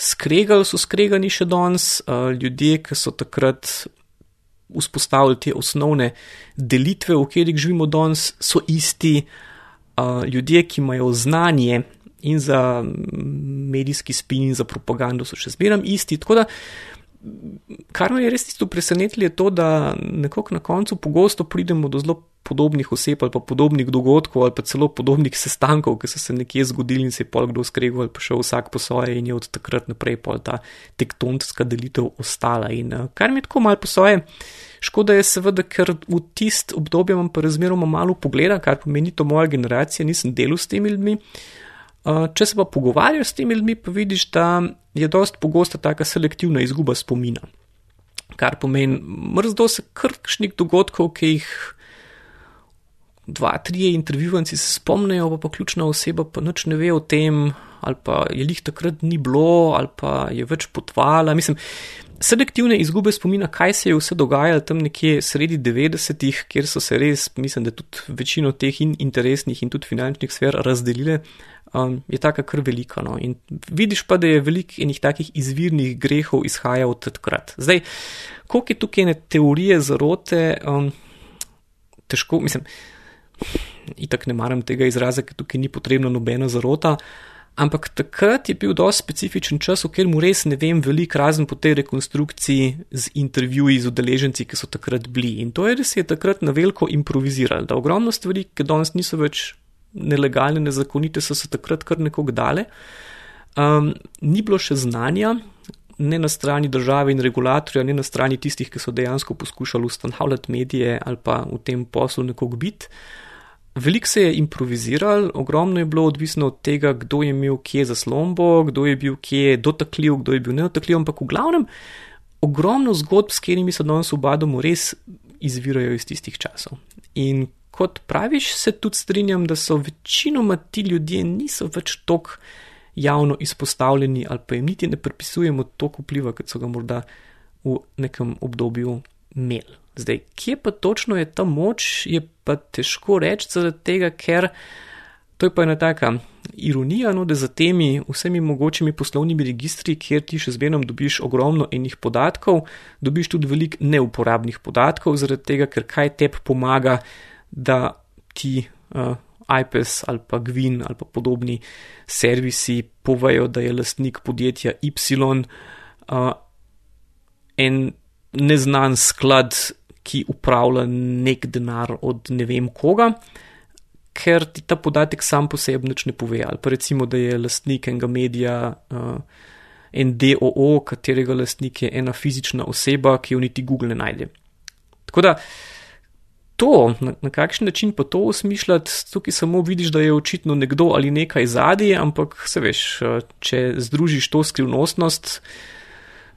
[SPEAKER 3] skregali, so skregani še danes, uh, ljudje, ki so takrat vzpostavili te osnovne delitve, v katerih živimo danes, so isti. Uh, ljudje, ki imajo znanje in za medijski spin, in za propagando, so še zmeraj isti. Tako da kar me je res tisto presenetilo, je to, da nekako na koncu pogosto pridemo do zelo podobnih oseb ali pa podobnih dogodkov ali pa celo podobnih sestankov, ki so se nekje zgodili in se je pol kdo skregal ali pa šel vsak po svoje in je od takrat naprej pol ta tektonska delitev ostala. In uh, kar mi je tako malo po svoje. Škoda je seveda, ker v tist obdobje imam pa razmeroma malo pogleda, kar pomeni to moja generacija, nisem delal s temi ljudmi. Uh, če se pa pogovarjaš s temi ljudmi, pa vidiš, da je dost pogosta taka selektivna izguba spomina. Kar pomeni, mrzdo se krkšnih dogodkov, ki jih dva, trije intervjuvanci se spomnijo, pa, pa ključna oseba pa nič ne ve o tem, ali pa je jih takrat ni bilo, ali pa je več potvala. Mislim, selektivne izgube spomina, kaj se je vse dogajalo tam nekje sredi 90-ih, kjer so se res, mislim, da tudi večino teh in interesnih in tudi finančnih sfer razdelile, um, je taka kar velika. No. In vidiš pa, da je velik enih takih izvirnih grehov izhajal od takrat. Zdaj, koliko je tukaj ene teorije zarote, um, težko, mislim, itak ne maram tega izraza, ker tukaj ni potrebna nobena zarota. Ampak takrat je bil dosti specifičen čas, v katerem res ne vem veliko razen po tej rekonstrukciji z intervjuji z udeleženci, ki so takrat bili. In to je, da se je takrat na veliko improviziralo, da ogromno stvari, ki danes niso več nelegalne, nezakonite, so se takrat kar nekog dale. Um, ni bilo še znanja, ne na strani države in regulatorja, ne na strani tistih, ki so dejansko poskušali ustanavljati medije ali pa v tem poslu nekog biti. Veliko se je improviziral, ogromno je bilo odvisno od tega, kdo je imel kje zaslombo, kdo je bil kje dotakljiv, kdo je bil nedotakljiv, ampak v glavnem ogromno zgodb, s katerimi se danes obadamo, res izvirajo iz tistih časov. In kot praviš, se tudi strinjam, da so večinoma ti ljudje niso več tok javno izpostavljeni ali pa jim niti ne pripisujemo toliko vpliva, kot so ga morda v nekem obdobju imeli. Zdaj, kje pa točno je ta moč, je pa težko reči, zaradi tega, ker to je pa ena taka ironija, no, da za temi vsemi mogočimi poslovnimi registri, kjer ti še zmerno dobiš ogromno enih podatkov, dobiš tudi veliko neuporabnih podatkov, zaradi tega, ker kaj tebi pomaga, da ti uh, iPes ali pa Gwin ali pa podobni servisi povejo, da je lastnik podjetja Y uh, en neznan sklad ki upravlja nek denar od ne vem koga, ker ti ta podatek sam po sebi nič ne pove. Ali pa recimo, da je lastnik enega medija uh, en DOO, katerega lastnik je ena fizična oseba, ki jo niti Google ne najde. Tako da to, na, na kakšen način pa to osmišljati, tukaj samo vidiš, da je očitno nekdo ali nekaj zadnji, ampak se veš, uh, če združiš to skrivnostnost,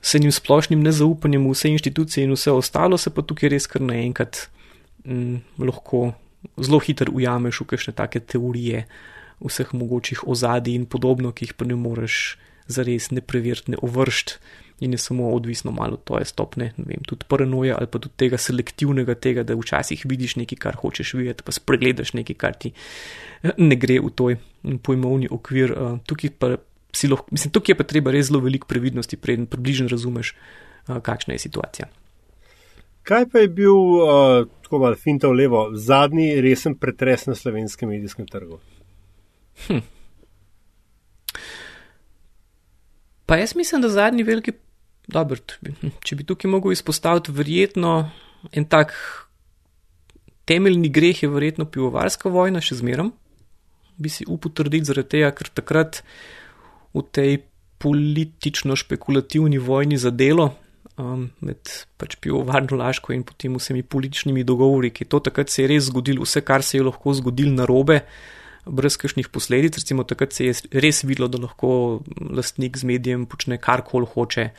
[SPEAKER 3] s enim splošnim nezaupanjem v vse inštitucije in vse ostalo, se pa tukaj res kar naenkrat mm, lahko zelo hitro ujameš v kakšne take teorije vseh mogočih ozadij in podobno, ki jih pa ne moreš zares ne preveriti, ne ovršt in je samo odvisno malo od tvoje stopne, ne vem, tudi paranoje ali pa tudi tega selektivnega tega, da včasih vidiš nekaj, kar hočeš videti, pa spregledaš nekaj, kar ti ne gre v tvoj pojmovni okvir. Eh, tukaj pa lahko, mislim, tukaj je pa treba res zelo veliko previdnosti, preden približno razumeš, kakšna je situacija.
[SPEAKER 1] Kaj pa je bil, uh, tako malo finta v levo, zadnji resen pretres na slovenskem medijskem trgu? Hm.
[SPEAKER 3] Pa jaz mislim, da zadnji veliki, dobro, če bi tukaj mogel izpostaviti, verjetno en tak temeljni greh je verjetno pivovarska vojna, še zmerom, bi si upal trditi zaradi tega, ker takrat v tej politično-špekulativni vojni za delo um, med pač pivovarno Laško in potem vsemi političnimi dogovori, ki to takrat se je res zgodilo, vse, kar se je lahko zgodilo na robe, brez kakšnih posledic. Recimo takrat se je res videlo, da lahko lastnik z medijem počne karkoli hoče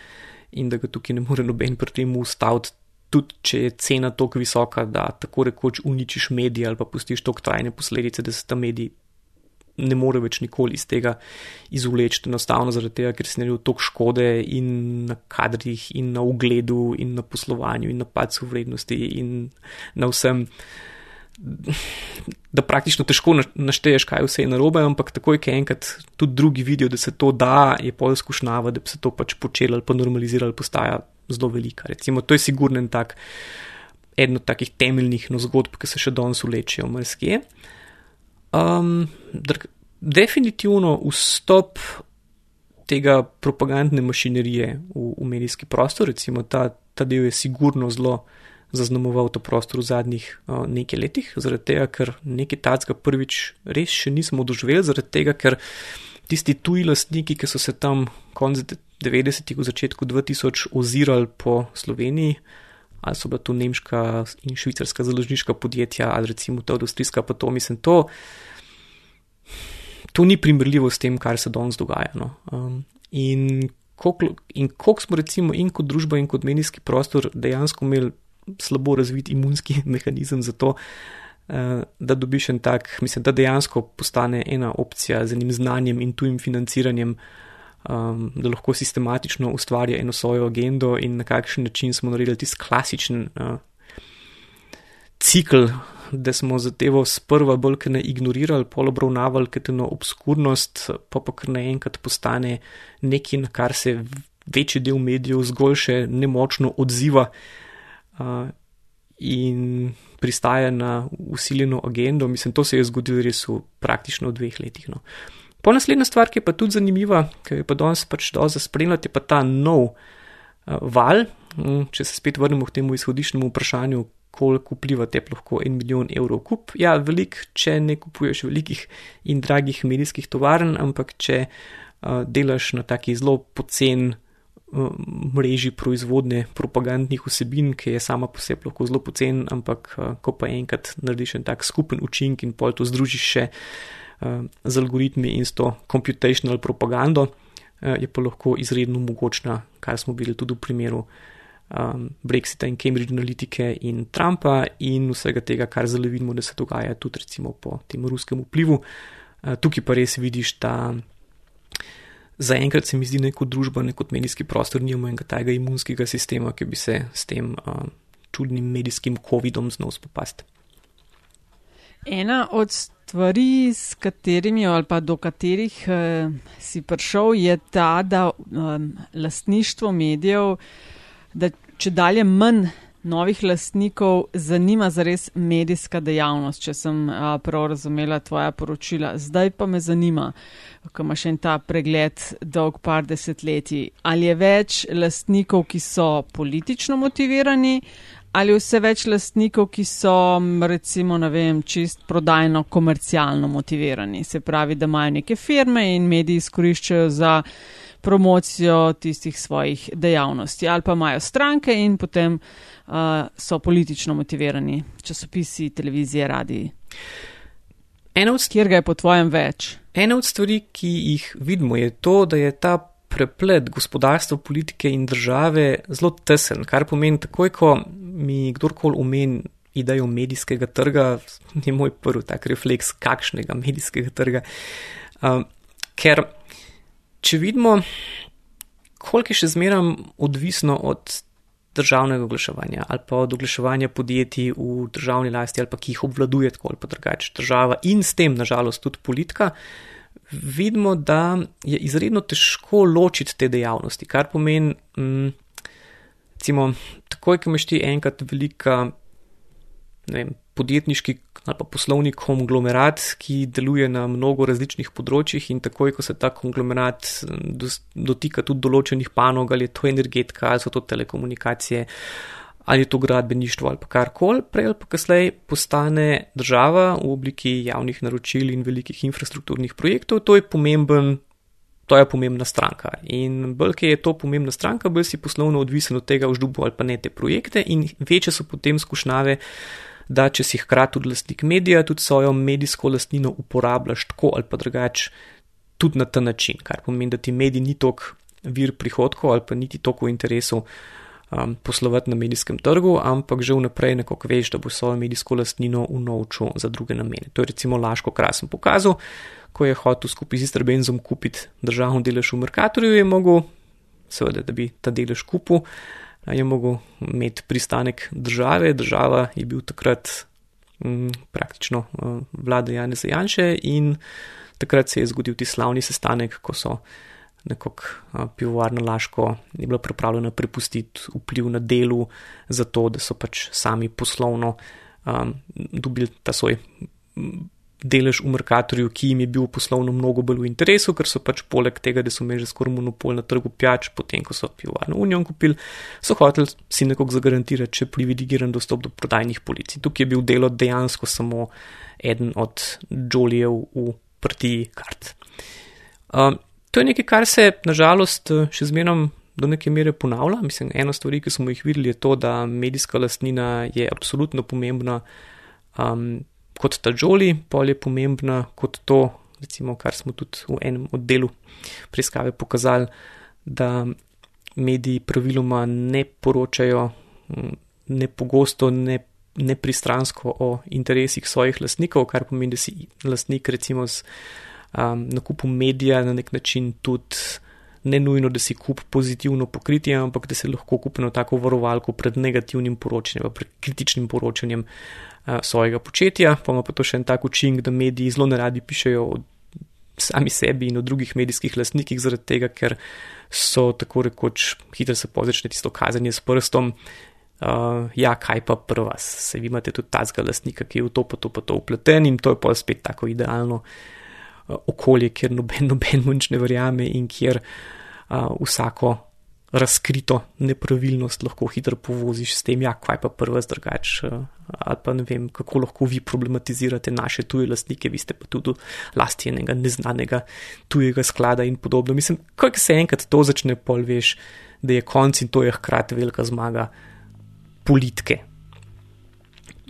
[SPEAKER 3] in da ga tukaj ne more noben pri tem ustaviti. Tudi če je cena tako visoka, da tako rekoč uničiš medije ali pa pustiš tako trajne posledice, da se ta medij ne more več nikoli iz tega izvleči, enostavno zaradi tega, ker se ne toliko škode in na kadrih, in na ugledu, in na poslovanju, in na padcu vrednosti, in na vsem. Da praktično težko našteješ, kaj vse je narobe, ampak takoj, ko enkrat tudi drugi vidijo, da se to da, je pol izkušnjava, da bi se to pač počelo ali pa normaliziralo, postaja zelo velika. Recimo, to je sigurno en tak, eno od takih temeljnih no zgodb, ki se še danes vlečejo, mrske. Um, definitivno vstop tega propagandne mašinerije v, v medijski prostor, recimo ta, ta del je sigurno zelo zaznamoval to prostor v zadnjih uh, nekaj letih, zaradi tega, ker nekaj tacga prvič res še nismo doživeli, zaradi tega, ker tisti tuji lastniki, ki so se tam konec 90-ih, v začetku 2000 ozirali po Sloveniji, ali so bila tu nemška in švicarska založniška podjetja, ali recimo ta industrijska, pa to mislim, to, to ni primerljivo s tem, kar se danes dogaja. No. Um, in koliko smo, recimo, in kot družba, in kot medijski prostor dejansko imeli slabo razvit imunski mehanizem za to, uh, da dobiš en tak, mislim, da dejansko postane ena opcija z enim znanjem in tujim financiranjem. Um, da lahko sistematično ustvarja eno svojo agendo, in na kakšen način smo naredili tisti klasičen uh, cikl da smo zadevo sprva bolj kot ne ignorirali, pol obravnavali kot eno obskurnost, pa pa kar naenkrat postane nekaj, na kar se večji del medijev zgolj še nemočno odziva uh, in pristaja na usiljeno agendo. Mislim, to se je zgodilo res v praktično dveh letih. No. Po naslednja stvar, ki je pa tudi zanimiva, ki je pa danes pač doza spremljati, je pa ta nov uh, val. Um, če se spet vrnemo k temu izhodišnjemu vprašanju, koliko vpliva te lahko en milijon evrov kup. Ja, velik, če ne kupuješ velikih in dragih medijskih tovarn, ampak če uh, delaš na taki zelo pocen uh, mreži proizvodne propagandnih vsebin, ki je sama po sebi lahko zelo pocen, ampak uh, ko pa enkrat narediš en tak skupen učink in pol to združiš še uh, z algoritmi in s to computational propagando, uh, je pa lahko izredno mogočna, kar smo bili tudi v primeru um, Brexita in Cambridge Analytica in Trumpa in vsega tega, kar zelo vidimo, da se dogaja tudi recimo po tem ruskem vplivu. Tukaj pa res vidiš, da zaenkrat se mi zdi neko družba, neko medijski prostor, nimamo enega tega imunskega sistema, ki bi se s tem uh, čudnim medijskim COVID-om znal spopasti.
[SPEAKER 2] Ena od stvari, s katerimi ali pa do katerih uh, si prišel, je ta, da um, lastništvo medijev da če dalje manj novih lastnikov zanima za res medijska dejavnost, če sem a, prav razumela tvoja poročila. Zdaj pa me zanima, ko imaš en ta pregled dolg par desetletij, ali je več lastnikov, ki so politično motivirani, ali vse več lastnikov, ki so recimo, ne vem, čist prodajno, komercialno motivirani. Se pravi, da imajo neke firme in mediji izkoriščajo za promocijo tistih svojih dejavnosti, ali pa imajo stranke in potem uh, so politično motivirani časopisi, televizije, radiji. Kjer ga je po tvojem več?
[SPEAKER 3] Ena od stvari, ki jih vidimo, je to, da je ta preplet gospodarstva, politike in države zelo tesen, kar pomeni takoj, ko mi kdorkoli umeni idejo medijskega trga, je moj prvi tak refleks, kakšnega medijskega trga. Um, ker če vidimo, koliko je še zmeraj odvisno od državnega oglaševanja ali pa od oglaševanja podjetij v državni lasti ali pa ki jih obvladuje tako ali pa drugače država in s tem, nažalost, tudi politika, vidimo, da je izredno težko ločiti te dejavnosti, kar pomeni, mm, recimo, takoj, ko imaš ti enkrat velika, ne vem, podjetniški ali pa poslovni konglomerat, ki deluje na mnogo različnih področjih in takoj, ko se ta konglomerat dotika tudi določenih panog, ali je to energetika, ali so to telekomunikacije, ali je to gradbeništvo ali pa karkoli, prej ali pa kasneje postane država v obliki javnih naročil in velikih infrastrukturnih projektov, to je pomemben. To je pomembna stranka. In bolj, ki je to pomembna stranka, bolj si poslovno odvisen od tega, vždubo ali pa ne te projekte, in večje so potem skušnjave, da če si hkrati tudi lastnik medija, tudi svojo medijsko lastnino uporabljaš tako ali pa drugače, tudi na ta način, kar pomeni, da ti medij ni tok vir prihodkov ali pa niti toliko interesov um, poslovati na medijskem trgu, ampak že vnaprej nekako veš, da bo svojo medijsko lastnino unovčil za druge namene. To je recimo Laško krasen pokazal, ko je hotel skupaj z Istrbenzom kupiti državno delež v Merkatorju, je mogel, seveda, da bi ta delež kupil je mogel imeti pristanek države. Država je bil takrat m, mm, praktično uh, vlada Janeza Janše in takrat se je zgodil ti slavni sestanek, ko so nekako uh, pivovarna Laško je bila pripravljena prepustiti vpliv na delu, zato da so pač sami poslovno um, dobili ta svoj delež v Merkatorju, ki jim je bil poslovno mnogo bolj v interesu, ker so pač poleg tega, da so imeli že skoraj monopol na trgu pijač, potem ko so pivovarno unijo kupili, so hoteli si nekako zagarantirati še privilegiran dostop do prodajnih policij. Tukaj je bil delo dejansko samo eden od Jolijev v partiji kart. Um, to je nekaj, kar se nažalost še zmerom do neke mere ponavlja. Mislim, ena stvar, ki smo jih videli, je to, da medijska lastnina je absolutno pomembna. Um, kot ta žoli, pol je pomembna kot to, recimo, kar smo tudi v enem oddelu preiskave pokazali, da mediji praviloma ne poročajo ne pogosto, ne, ne pristransko o interesih svojih lastnikov, kar pomeni, da si lastnik recimo z um, nakupom medija na nek način tudi ne nujno, da si kup pozitivno pokritje, ampak da se lahko kupno tako varovalko pred negativnim poročanjem, pred kritičnim poročanjem svojega početja. Pa ima pa to še en tak učinek, da mediji zelo ne radi pišejo o sami sebi in o drugih medijskih lastnikih, zaradi tega, ker so tako rekoč hitro se pozečne tisto kazanje s prstom. Uh, ja, kaj pa prva, se vi imate tudi tazga lastnika, ki je v to pa to pa to upleten in to je pa spet tako idealno uh, okolje, kjer noben, noben munč ne verjame in kjer uh, vsako razkrito nepravilnost lahko hitro povoziš s tem, ja, kaj pa prva zdrgač, uh, ali pa ne vem, kako lahko vi problematizirate naše tuje lastnike, vi ste pa tudi lasti enega neznanega tujega sklada in podobno. Mislim, ko se enkrat to začne, pol veš, da je konc in to je hkrati velika zmaga politike.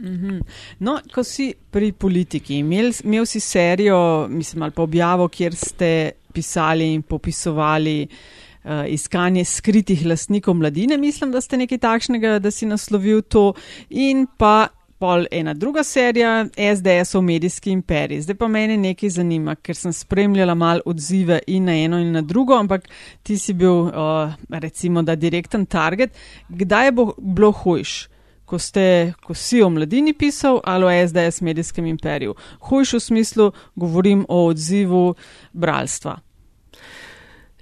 [SPEAKER 2] Mhm. No, ko si pri politiki, imel, imel si serijo, mislim, ali pa objavo, kjer ste pisali in popisovali uh, iskanje skritih lastnikov mladine, mislim, da ste nekaj takšnega, da si naslovil to in pa pol ena druga serija, SDS-ov medijski imperij. Zdaj pa mene nekaj zanima, ker sem spremljala mal odzive in na eno in na drugo, ampak ti si bil, uh, recimo, da direkten target. Kdaj bo bilo hujš? Ko, ste, ko si o mladini pisal ali o SDS medijskem imperiju. Hujš v smislu, govorim o odzivu bralstva.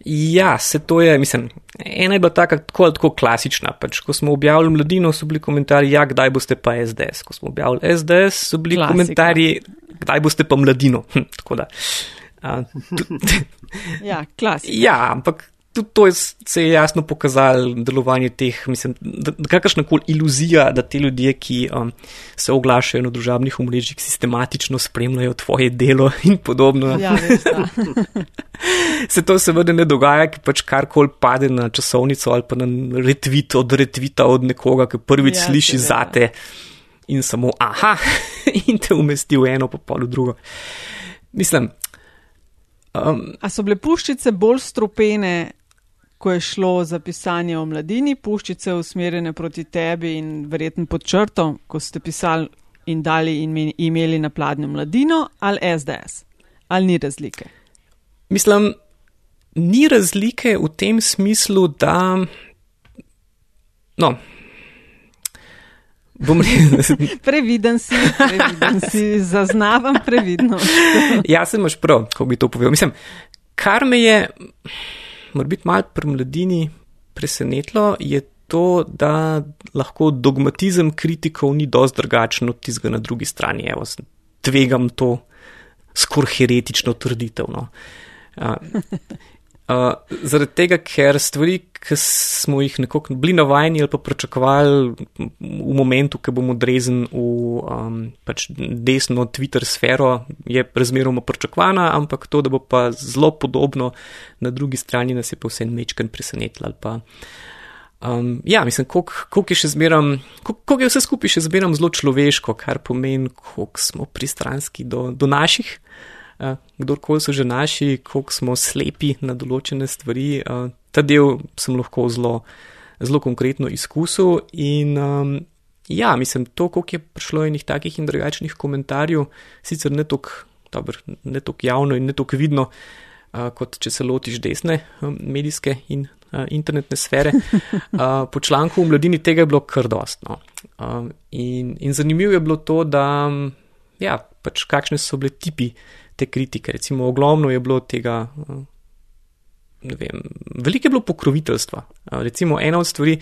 [SPEAKER 3] Ja, se to je, mislim, ena je bila taka tako, tako klasična. Pač, ko smo objavili mladino, so bili komentarji, ja, kdaj boste pa SDS. Ko smo objavili SDS, so bili Klasika. komentarji, kdaj boste pa mladino. Hm, tako da. Uh,
[SPEAKER 2] ja, klasika.
[SPEAKER 3] Ja, ampak tudi to je, se je jasno pokazalo delovanje teh, mislim, kakršna koli iluzija, da te ljudje, ki um, se oglašajo na družabnih omrežjih, sistematično spremljajo tvoje delo in podobno.
[SPEAKER 2] Ja,
[SPEAKER 3] se to seveda ne dogaja, ki pač karkoli pade na časovnico ali pa na retvit od retvita od nekoga, ki prvič ja, sliši zate in samo aha, in te umesti v eno, pa pol v drugo. Mislim. Um,
[SPEAKER 2] A so bile puščice bolj strupene ko je šlo za pisanje o mladini, puščice usmerjene proti tebi in verjetno pod črto, ko ste pisali in dali in imeli na pladnju mladino ali SDS? Ali ni razlike?
[SPEAKER 3] Mislim, ni razlike v tem smislu, da. No.
[SPEAKER 2] previden si, previden si, zaznavam previdnost.
[SPEAKER 3] ja, se imaš prav, ko bi to povedal. Mislim, kar me je biti malo pri mladini presenetilo, je to, da lahko dogmatizem kritikov ni dosti drugačen od tistega na drugi strani. Evo, tvegam to skoraj heretično trditev. No. Uh, zaradi tega, ker stvari, ki smo jih nekako bili navajeni ali pa pričakovali v momentu, ko bomo drezen v um, pač desno Twitter sfero, je razmeroma pričakovana, ampak to, da bo pa zelo podobno na drugi strani, nas je pa vse mečken presenetilo. Um, ja, mislim, koliko je še zmeram, koliko je vse skupaj še zmeram zelo človeško, kar pomeni, koliko smo pristranski do, do naših kdorkoli so že naši, koliko smo slepi na določene stvari. Ta del sem lahko zelo, zelo konkretno izkusil in um, ja, mislim, to, koliko je prišlo enih takih in drugačnih komentarjev, sicer ne tako javno in ne tako vidno, uh, kot če se lotiš desne um, medijske in uh, internetne sfere. Uh, po članku v mladini tega je bilo kar dostno. Uh, in, in zanimivo je bilo to, da ja, pač kakšne so bile tipi te kritike. Recimo, ogromno je bilo tega, eh, vem, veliko je bilo pokroviteljstva. Recimo, ena od stvari,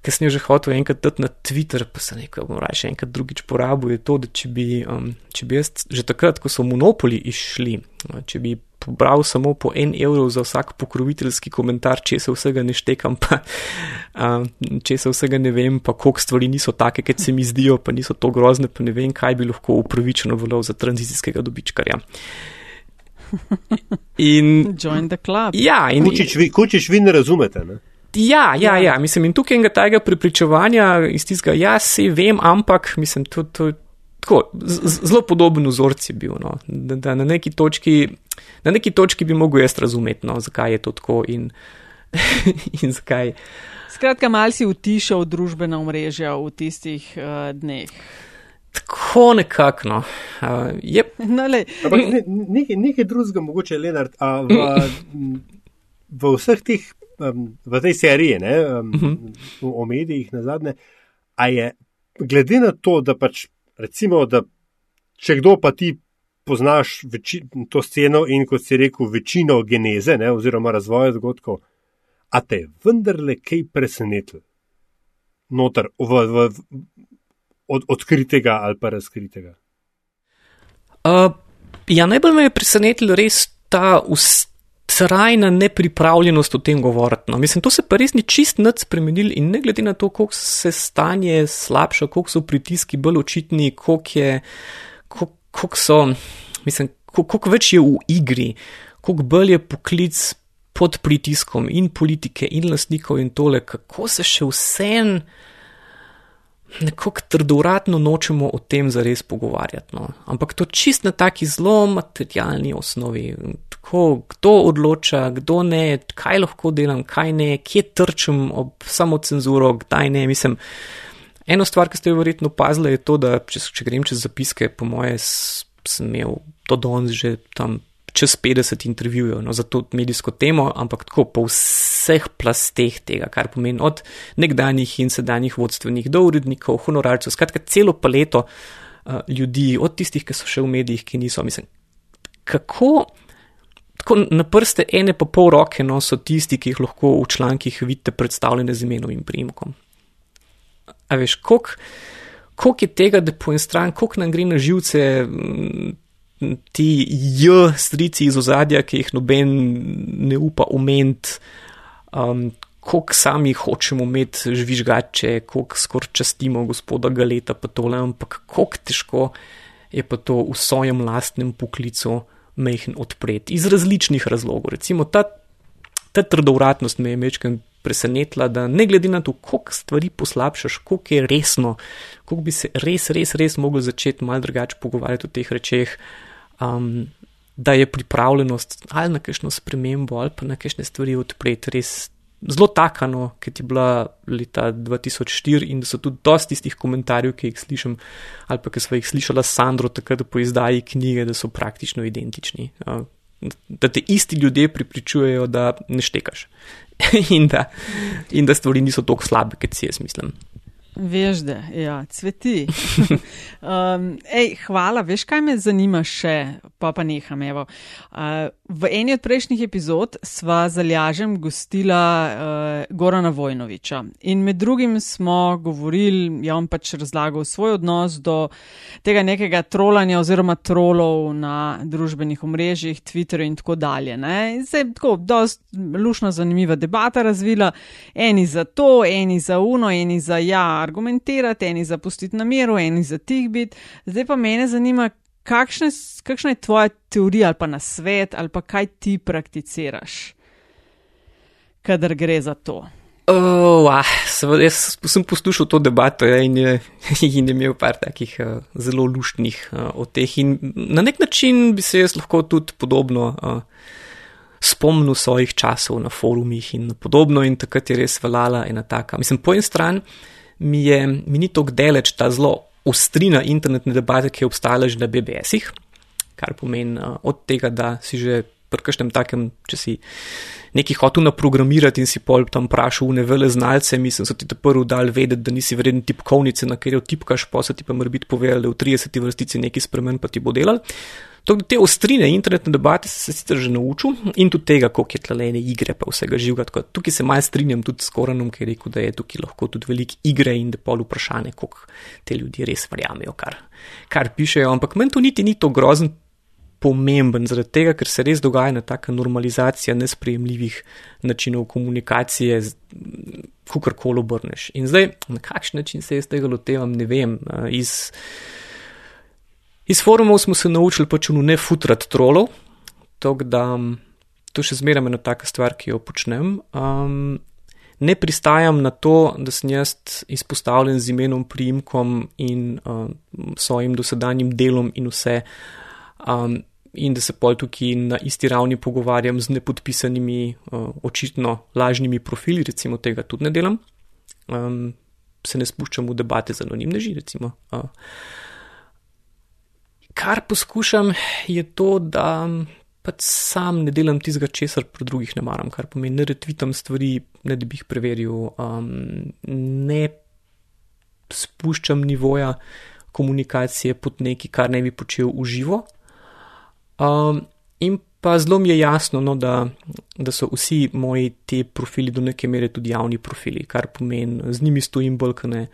[SPEAKER 3] ki sem jo že hotel enkrat dati na Twitter, pa sem rekel, bom raje še enkrat drugič porabil, je to, da če bi, um, če bi jaz že takrat, ko so monopoli išli, če bi pobral samo po en evro za vsak pokroviteljski komentar, če se vsega ne štekam, pa uh, če se vsega ne vem, pa koliko stvari niso take, kot se mi zdijo, pa niso to grozne, pa ne vem, kaj bi lahko upravičeno veljal za tranzicijskega dobičkarja.
[SPEAKER 2] In, Join the club.
[SPEAKER 3] Ja, in
[SPEAKER 1] kučiš vi, kučiš vi ne razumete. Ne?
[SPEAKER 3] Ja, ja, ja, mislim, in tukaj enega tajega prepričevanja iz tistega, ja, se vem, ampak, mislim, to, to, tako, zelo podoben vzorc je bil. No. Da, da na, neki točki, na neki točki bi mogel jaz razumeti, no, zakaj je to tako in, in zakaj.
[SPEAKER 2] Skratka, mal si utišal družbena omrežja v tistih uh, dneh.
[SPEAKER 3] Tako nekako. No. Uh, yep.
[SPEAKER 2] no,
[SPEAKER 1] nekaj, nekaj drugega, mogoče Leonard, a v, v vseh teh, um, v tej seriji, ne, um, uh -huh. o medijih na zadnje, a je glede na to, da pač recimo, da če kdo pa ti poznaš veči, to sceno in kot si rekel, večino geneze ne, oziroma razvoja dogodkov, a te vendarle kaj presenetilo? Notar, v, v, v, od odkritega ali pa razkritega.
[SPEAKER 3] Uh, ja, najbolj me je presenetilo res ta ustrajna nepripravljenost o tem govoriti. No. Mislim, to se pa res ni čist nad spremenil in ne glede na to, koliko se stanje slabša, koliko so pritiski bolj očitni, koliko, je, koliko, koliko so, mislim, koliko, koliko več je v igri, koliko bolj je poklic pod pritiskom in politike in lastnikov in tole, kako se še vsem nekako trdoratno nočemo o tem zares pogovarjati. No. Ampak to čist na taki zelo materialni osnovi. Tako, kdo odloča, kdo ne, kaj lahko delam, kaj ne, kje trčem ob samo cenzuro, kdaj ne. Mislim, eno stvar, ki ste jo verjetno opazili, je to, da če, če grem čez zapiske, po moje sem imel to danes že tam čez 50 intervjujev no, za to medijsko temo, ampak tako po vseh plasteh tega, kar pomeni od nekdanjih in sedanjih vodstvenih do urednikov, honorarcev, skratka celo paleto uh, ljudi, od tistih, ki so še v medijih, ki niso. Mislim, kako tako na prste ene pa pol roke no, so tisti, ki jih lahko v člankih vidite predstavljene z imenom in primkom. A veš, koliko je tega, da po en stran, koliko nam gre na živce ti J-strici iz ozadja, ki jih noben ne upa ument, um, koliko sami hočemo imeti žvižgače, koliko skor častimo gospoda Galeta, pa tole, ampak koliko težko je pa to v svojem lastnem poklicu mehen odpreti iz različnih razlogov. Recimo ta, ta trdovratnost me je mečken presenetila, da ne glede na to, koliko stvari poslabšaš, koliko je resno, koliko bi se res, res, res mogel začeti mal drugače pogovarjati o teh rečeh, um, da je pripravljenost ali na kakšno spremembo ali pa na kakšne stvari odpreti res zelo takano, ki je bila leta 2004 in da so tudi dosti tistih komentarjev, ki jih slišim ali pa ki smo jih slišala Sandro takrat po izdaji knjige, da so praktično identični. Uh, Da te isti ljudje pripričujejo, da ne štekaš in, da, in da stvari niso tako slabe, kot si jaz mislim.
[SPEAKER 2] Veš, da ja, cveti. um, ej, hvala, veš, kaj me zanima še, pa pa neham. Uh, v eni od prejšnjih epizod sva zalažem gostila uh, Gorana Vojnoviča in med drugim smo govorili, ja, on pač razlagal svoj odnos do tega nekega trolanja oziroma trolov na družbenih omrežjih, Twitterju in tako dalje. Se je tako dost lušna, zanimiva debata razvila, eni za to, eni za uno, eni za ja argumentirati, eni zapustiti na miru, eni za tih biti. Zdaj pa mene zanima, kakšne, kakšna je tvoja teorija ali pa na svet ali pa kaj ti prakticiraš, kadar gre za to.
[SPEAKER 3] Oh, ah, seveda, jaz sem poslušal to debato ja, in, je, in je imel par takih uh, zelo luštnih uh, o teh. In na nek način bi se jaz lahko tudi podobno uh, spomnil svojih časov na forumih in podobno, in takrat je res veljala ena taka. Mislim, po eni strani mi, je, mi ni tako daleč ta zelo ostrina internetne debate, ki je obstajala že na BBS-ih, kar pomeni uh, od tega, da si že pri kažem takem, če si nekaj hotel naprogramirati in si pol tam vprašal ne vele znalce, mislim, so ti te prvi dal vedeti, da nisi vreden tipkovnice, na katero tipkaš, pa so ti pa mora biti povedali, da v 30 vrstici nekaj spremen, pa ti bo delal. Tako da te ostrine internetne debate se sicer že naučil in tudi tega, koliko je tlene igre, pa vsega živega. Tukaj se malce strinjam tudi s Koranom, ki je rekel, da je tukaj lahko tudi veliko igre in da pol vprašanje, koliko te ljudi res verjamejo, kar, kar pišejo. Ampak meni to niti ni to grozen pomemben, zaradi tega, ker se res dogaja na taka normalizacija nesprejemljivih načinov komunikacije, kakorkoli obrneš. In zdaj, na kakšen način se jaz tega lotevam, ne vem. Iz, Iz forumov smo se naučili pač ne futrati trolov, tako da to še zmeraj ena taka stvar, ki jo počnem. Um, ne pristajam na to, da sem jaz izpostavljen z imenom, priimkom in uh, svojim dosedanjim delom in vse. Um, in da se pol tukaj na isti ravni pogovarjam z nepodpisanimi, uh, očitno lažnimi profili, recimo tega tudi ne delam. Um, se ne spuščam v debate z anonimneži, recimo. Uh, kar poskušam je to, da pač sam ne delam tistega, česar pri drugih ne maram, kar pomeni, ne retvitam stvari, ne da bi jih preveril, um, ne spuščam nivoja komunikacije pod neki, kar ne bi počel v živo. Um, in pa zelo mi je jasno, no, da, da so vsi moji ti profili do neke mere tudi javni profili, kar pomeni, z njimi stojim bolj, kaj ne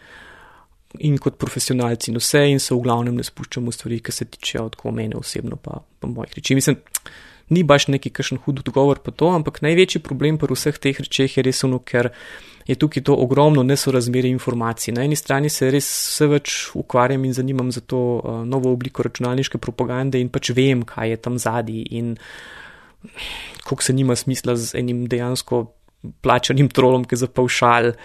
[SPEAKER 3] in kot profesionalci in vse, in se v glavnem ne spuščamo v stvari, ki se tičejo od mene osebno, pa, pa mojih reči. Mislim, ni baš neki kakšen hud odgovor po to, ampak največji problem pri vseh teh rečeh je res ono, ker je tukaj to ogromno nesorazmerje informacij. Na eni strani se res vse več ukvarjam in zanimam za to uh, novo obliko računalniške propagande in pač vem, kaj je tam zadnji in koliko se nima smisla z enim dejansko plačanim trolom, ki za paušal eh,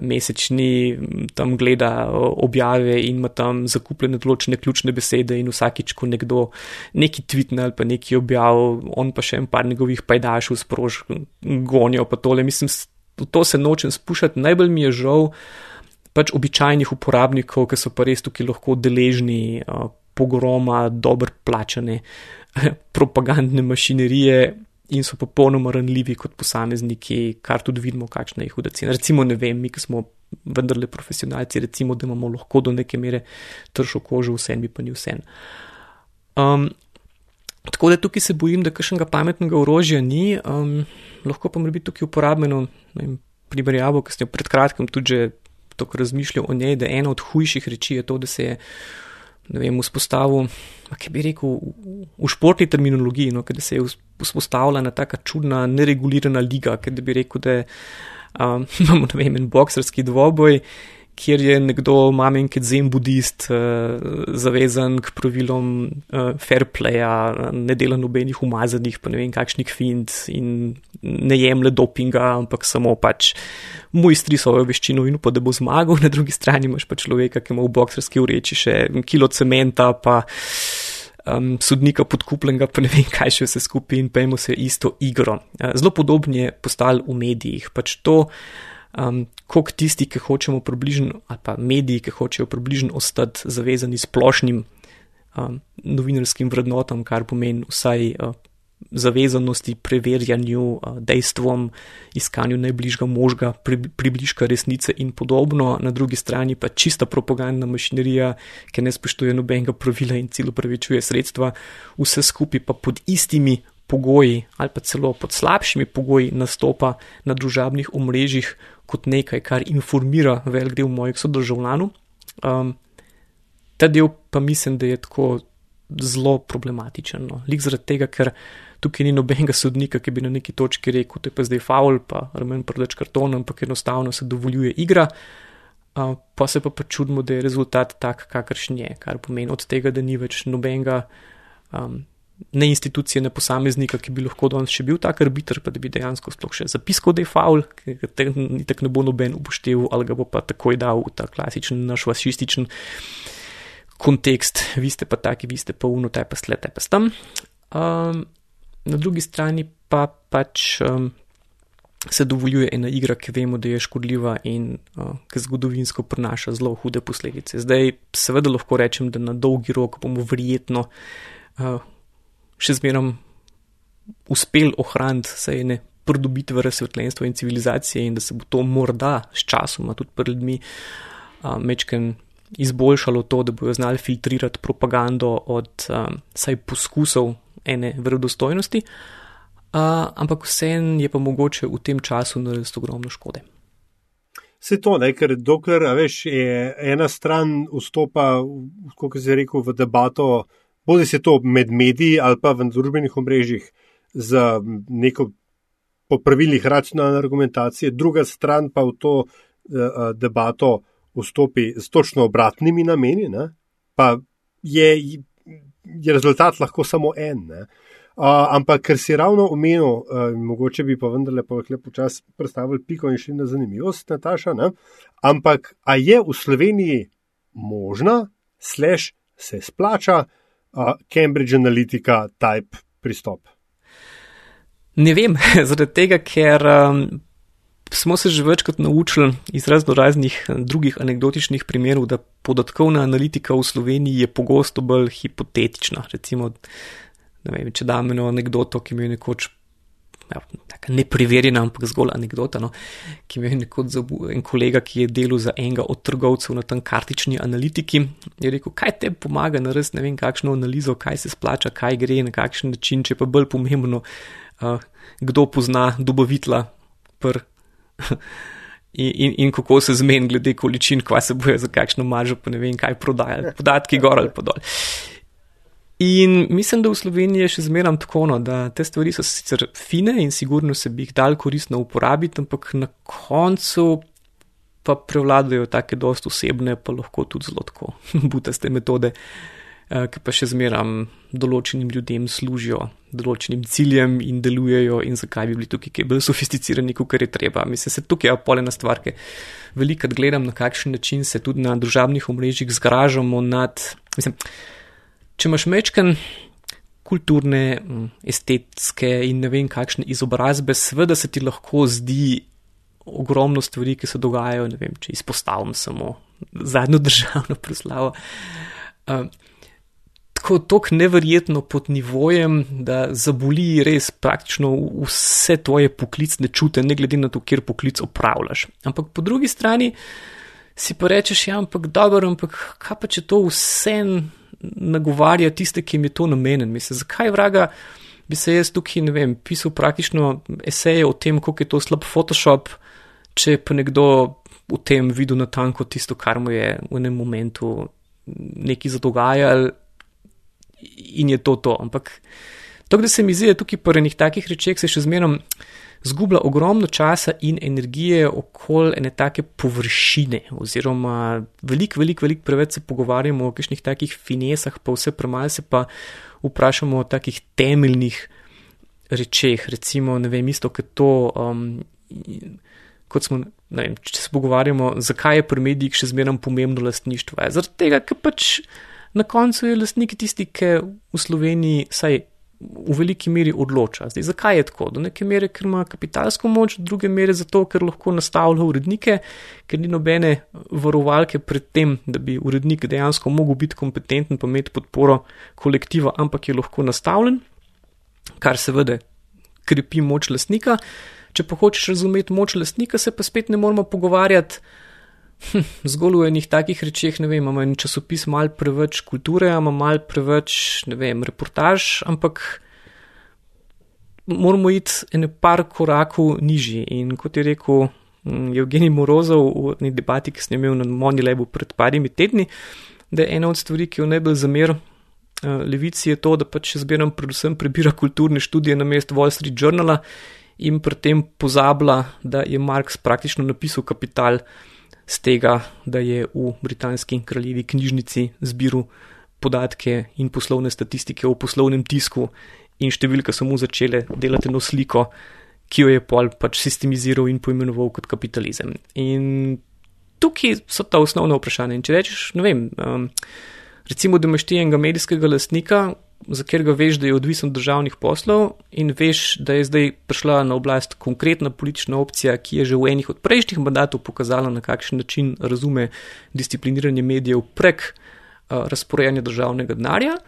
[SPEAKER 3] mesečni tam gleda objave in ima tam zakupljene določene ključne besede in vsakič, ko nekdo neki tvitne ali pa neki objav, on pa še en par njegovih pajdašov sprož, gonijo pa tole. Mislim, v to se nočem spuščati. Najbolj mi je žal pač običajnih uporabnikov, ki so pa res tukaj lahko deležni uh, pogroma dobro plačane propagandne mašinerije, in so popolnoma ranljivi kot posamezniki, kar tudi vidimo, kakšna je huda cena. Recimo, ne vem, mi, ki smo vendarle profesionalci, recimo, da imamo lahko do neke mere tršo kožo, vse mi pa ni vse. Um, tako da tukaj se bojim, da kakšnega pametnega orožja ni, um, lahko pa mora biti tukaj uporabljeno. Primerjavo, ki sem jo pred kratkim tudi tako razmišljal o njej, da ena od hujših reči je to, da se je ne vem, vzpostavil, kaj bi rekel, v, športni terminologiji, no, da se je vzpostavljena taka čudna, neregulirana liga, da bi rekel, da um, imamo, ne vem, en boksarski dvoboj kjer je nekdo, mamen, ki je zem budist, uh, zavezan k pravilom uh, fair playa, ne dela nobenih umazanih, pa ne vem kakšnih fint in ne jemle dopinga, ampak samo pač mojstri svojo veščino in upa, da bo zmagal. Na drugi strani imaš pa človeka, ki ima v boksarski ureči še kilo cementa, pa. Um, sodnika podkupljenega, pa ne vem, kaj še vse skupaj, in pejmo se isto igro. Zelo podobno je postalo v medijih. Pač to, um, koliko tisti, ki hočemo približno, ali pa mediji, ki hočejo približno ostati zavezani splošnim um, novinarskim vrednotam, kar pomeni vsaj uh, zavezanosti, preverjanju, dejstvom, iskanju najbližjega možga, pri, približka resnice in podobno, na drugi strani pa čista propagandna mašinerija, ki ne spoštuje nobenega pravila in celo pravičuje sredstva, vse skupaj pa pod istimi pogoji ali pa celo pod slabšimi pogoji nastopa na družabnih omrežjih kot nekaj, kar informira velik del mojih sodržavljanov. Um, ta del pa mislim, da je tako zelo problematičen. No. Lik zaradi tega, ker tukaj ni nobenega sodnika, ki bi na neki točki rekel, da je pa zdaj faul, pa remen prdeč karton, ampak enostavno se dovoljuje igra. Pa se pa, pa čudimo, da je rezultat tak, kakršen je, kar pomeni od tega, da ni več nobenega um, ne institucije, ne posameznika, ki bi lahko danes še bil tak arbiter, pa da bi dejansko sploh še zapiskal, da je faul, ker te tako ne bo noben upošteval, ali ga bo pa takoj dal v ta klasičen naš vasističen kontekst, vi ste pa taki, vi ste pa uno, taj pa sled, taj pa stam. Um, na drugi strani pa pač um, se dovoljuje ena igra, ki vemo, da je škodljiva in uh, ki zgodovinsko prinaša zelo hude posledice. Zdaj, seveda lahko rečem, da na dolgi rok bomo verjetno uh, še zmeraj uspel ohraniti vse ene pridobitve razsvetljenstva in civilizacije, in da se bo to morda s časom, tudi pred ljudmi, mečken izboljšalo to, da bojo znali filtrirati propagando od vsaj poskusov ene verodostojnosti. Uh, ampak vseeno je pa mogoče v tem času narediti ogromno škode.
[SPEAKER 1] Vse to, ne, ker dokler veš, ena stran vstopa, kot se je rekel, v debato bodi se to med mediji ali pa v družbenih omrežjih z neko po pravilih racionalne argumentacije, druga stran pa v to uh, debato vstopi z točno obratnimi nameni, ne, pa je, je rezultat lahko samo en. Ne. Uh, ampak, ker si ravno omenil, uh, mogoče bi pa vendarle počasi predstavili piko in še na zanimivost, Nataša. Ne? Ampak, a je v Sloveniji možna, slash se splača uh, Cambridge Analytica type pristop?
[SPEAKER 3] Ne vem, zaradi tega, ker um, smo se že večkrat naučili iz razno raznih drugih anegdotičnih primerov, da podatkovna analitika v Sloveniji je pogosto bolj hipotetična. Recimo, vem, če dam eno anegdoto, ki mi je nekoč. Ja, Nepreverjena, ampak zgolj anekdota. No, ki mi je nekoč en kolega, ki je delal za enega od trgovcev na tem kartični analitiki, je rekel, kaj te pomaga narediti, ne vem, kakšno analizo, kaj se splača, kaj gre, na kakšen način, če pa bolj pomembno, uh, kdo pozna dobavitla pr. In, in, in kako se zmeni, glede količin, kva se boje za kakšno maržo, pa ne vem, kaj prodajajo, podatki gor ali pa dol. In mislim, da v Sloveniji je še zmeraj tako, no, da te stvari so sicer fine in sigurno se bi jih dal koristno uporabiti, ampak na koncu pa prevladajo take dost osebne, pa lahko tudi zelo tako butaste metode, eh, ki pa še zmeraj določenim ljudem služijo, določenim ciljem in delujejo in zakaj bi bili tukaj kaj bolj sofisticirani, kot je treba. Mislim, se tukaj je polena stvar, ki veliko gledam, na kakšen način se tudi na družabnih omrežjih zgražamo nad. Mislim, če imaš mečken kulturne, estetske in ne vem kakšne izobrazbe, seveda se ti lahko zdi ogromno stvari, ki se dogajajo, ne vem, če izpostavim samo zadnjo državno proslavo. Uh, tako tok neverjetno pod nivojem, da zaboli res praktično vse tvoje poklicne čute, ne glede na to, kjer poklic opravljaš. Ampak po drugi strani si pa rečeš, ja, ampak dobro, ampak kaj pa če to vse nagovarja tiste, ki jim je to namenjen. Mislim, zakaj vraga bi se jaz tukaj, ne vem, pisal praktično eseje o tem, kako je to slab Photoshop, če pa nekdo v tem videl na tanko tisto, kar mu je v enem momentu nekaj zadogajal in je to to. Ampak to, da se mi zdi, da tukaj po enih takih rečeh se še zmerom zgublja ogromno časa in energije okoli ene take površine, oziroma veliko, veliko, veliko preveč se pogovarjamo o kakšnih takih finesah, pa vse premalo se pa vprašamo o takih temeljnih rečeh, recimo, ne vem, isto kot to. Um, Kot smo, ne vem, če se pogovarjamo, zakaj je pri medijih še zmeraj pomembno lastništvo. Zaradi tega, ker pač na koncu je lastnik tisti, ki v Sloveniji, saj v veliki meri odloča. Zdaj, zakaj je tako? Do neke mere, ker ima kapitalsko moč, do druge mere zato, ker lahko nastavlja urednike, ker ni nobene varovalke pred tem, da bi urednik dejansko mogel biti kompetenten pa imeti podporo kolektiva, ampak je lahko nastavljen, kar seveda krepi moč lastnika. Če pa hočeš razumeti moč lastnika, se pa spet ne moramo pogovarjati. Hm, zgolj v enih takih rečeh, ne vem, imamo en časopis mal preveč kulture, imamo mal preveč, ne vem, reportaž, ampak moramo iti ene par korakov nižji. In kot je rekel hm, Evgenij Morozov v eni debati, ki sem imel na Monilebu pred parimi tedni, da je ena od stvari, ki jo najbolj zamer uh, levici, je to, da pač zbiram predvsem prebira kulturne študije na mest Wall Street Journala in pri tem pozablja, da je Marx praktično napisal kapital z tega, da je v britanski kraljevi knjižnici zbiral podatke in poslovne statistike o poslovnem tisku in številka so mu začele delati eno sliko, ki jo je pol pač sistemiziral in poimenoval kot kapitalizem. In tukaj so ta osnovna vprašanja. In če rečeš, ne vem, um, recimo, da imaš ti enega medijskega lastnika, za katerega veš, da je odvisen od državnih poslov in veš, da je zdaj prišla na oblast konkretna politična opcija, ki je že v enih od prejšnjih mandatov pokazala, na kakšen način razume discipliniranje medijev prek uh, razporejanja državnega denarja.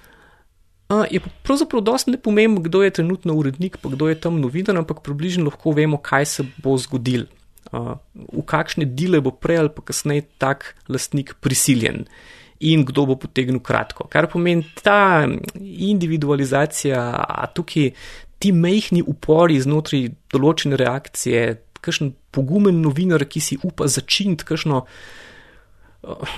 [SPEAKER 3] Uh, je pravzaprav dosti ne pomembno, kdo je trenutno urednik, pa kdo je tam novinar, ampak približno lahko vemo, kaj se bo zgodil, uh, v kakšne dele bo prej ali pa kasneje tak lastnik prisiljen in kdo bo potegnil kratko. Kar pomeni ta individualizacija, tukaj ti mehki upori znotraj določene reakcije, kakšen pogumen novinar, ki si upa začeti kakšno.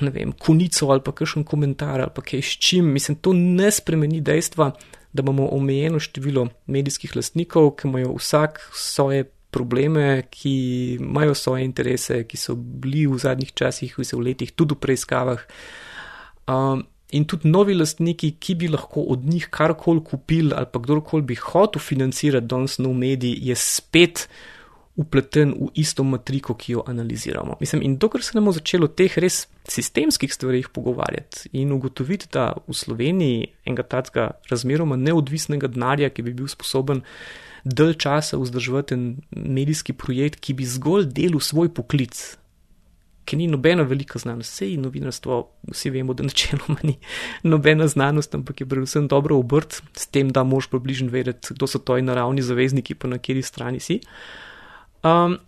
[SPEAKER 3] Ne vem, konico ali pa kakšen komentar ali pa kaj s čim. Mislim, to ne spremeni dejstva, da imamo omejeno število medijskih lastnikov, ki imajo vsak svoje probleme, ki imajo svoje interese, ki so bili v zadnjih časih, v letih, tudi v preiskavah. Uh, Um, in tudi novi lastniki, ki bi lahko od njih karkoli kupili ali pa kdorkoli bi hotel financirati danes nov medij, je spet upleten v isto matriko, ki jo analiziramo. Mislim, in dokler se ne bomo začeli o teh res sistemskih stvarih pogovarjati in ugotoviti, da v Sloveniji enega takega razmeroma neodvisnega denarja, ki bi bil sposoben dalj časa vzdrževati en medijski projekt, ki bi zgolj delal svoj poklic, ki ni nobena velika znanost, vse in novinarstvo, vsi vemo, da načeloma ni nobena znanost, ampak je predvsem dobro obrt, s tem, da moš približno vedeti, kdo so tvoji naravni zavezniki, pa na kateri strani si. Um,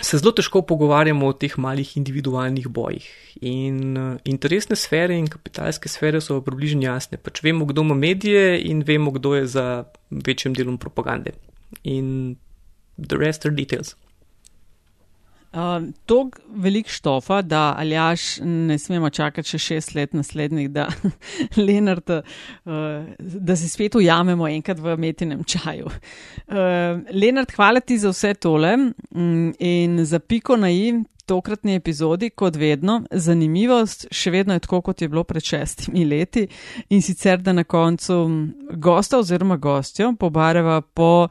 [SPEAKER 3] se zelo težko pogovarjamo o teh malih individualnih bojih. In uh, interesne sfere in kapitalske sfere so približno jasne. Pač vemo, kdo ima medije in vemo, kdo je za večjim delom propagande. In the rest are details.
[SPEAKER 2] Uh, to velik štofa, da aljaš ne smemo čakati še šest let naslednjih, da, Lenart, uh, da se spet ujamemo enkrat v metinem čaju. Uh, Lenart, hvala ti za vse tole um, in za piko na i tokratni epizodi, kot vedno, zanimivost, še vedno je tako, kot je bilo pred šestimi leti, in sicer da na koncu gosta oziroma gostjo pobareva po,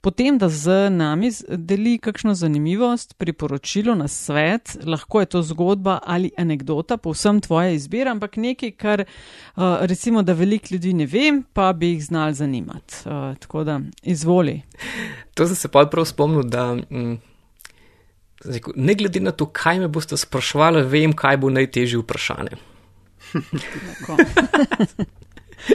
[SPEAKER 2] po tem, da z nami deli kakšno zanimivost, priporočilo na svet, lahko je to zgodba ali anekdota, povsem tvoja izbira, ampak nekaj, kar recimo, da veliko ljudi ne ve, pa bi jih znal zanimati. Tako da izvoli.
[SPEAKER 3] To sem se pa prav spomnil, da. Mm, Ne glede na to, kaj me boste sprašvali, vem, kaj bo najtežje vprašanje.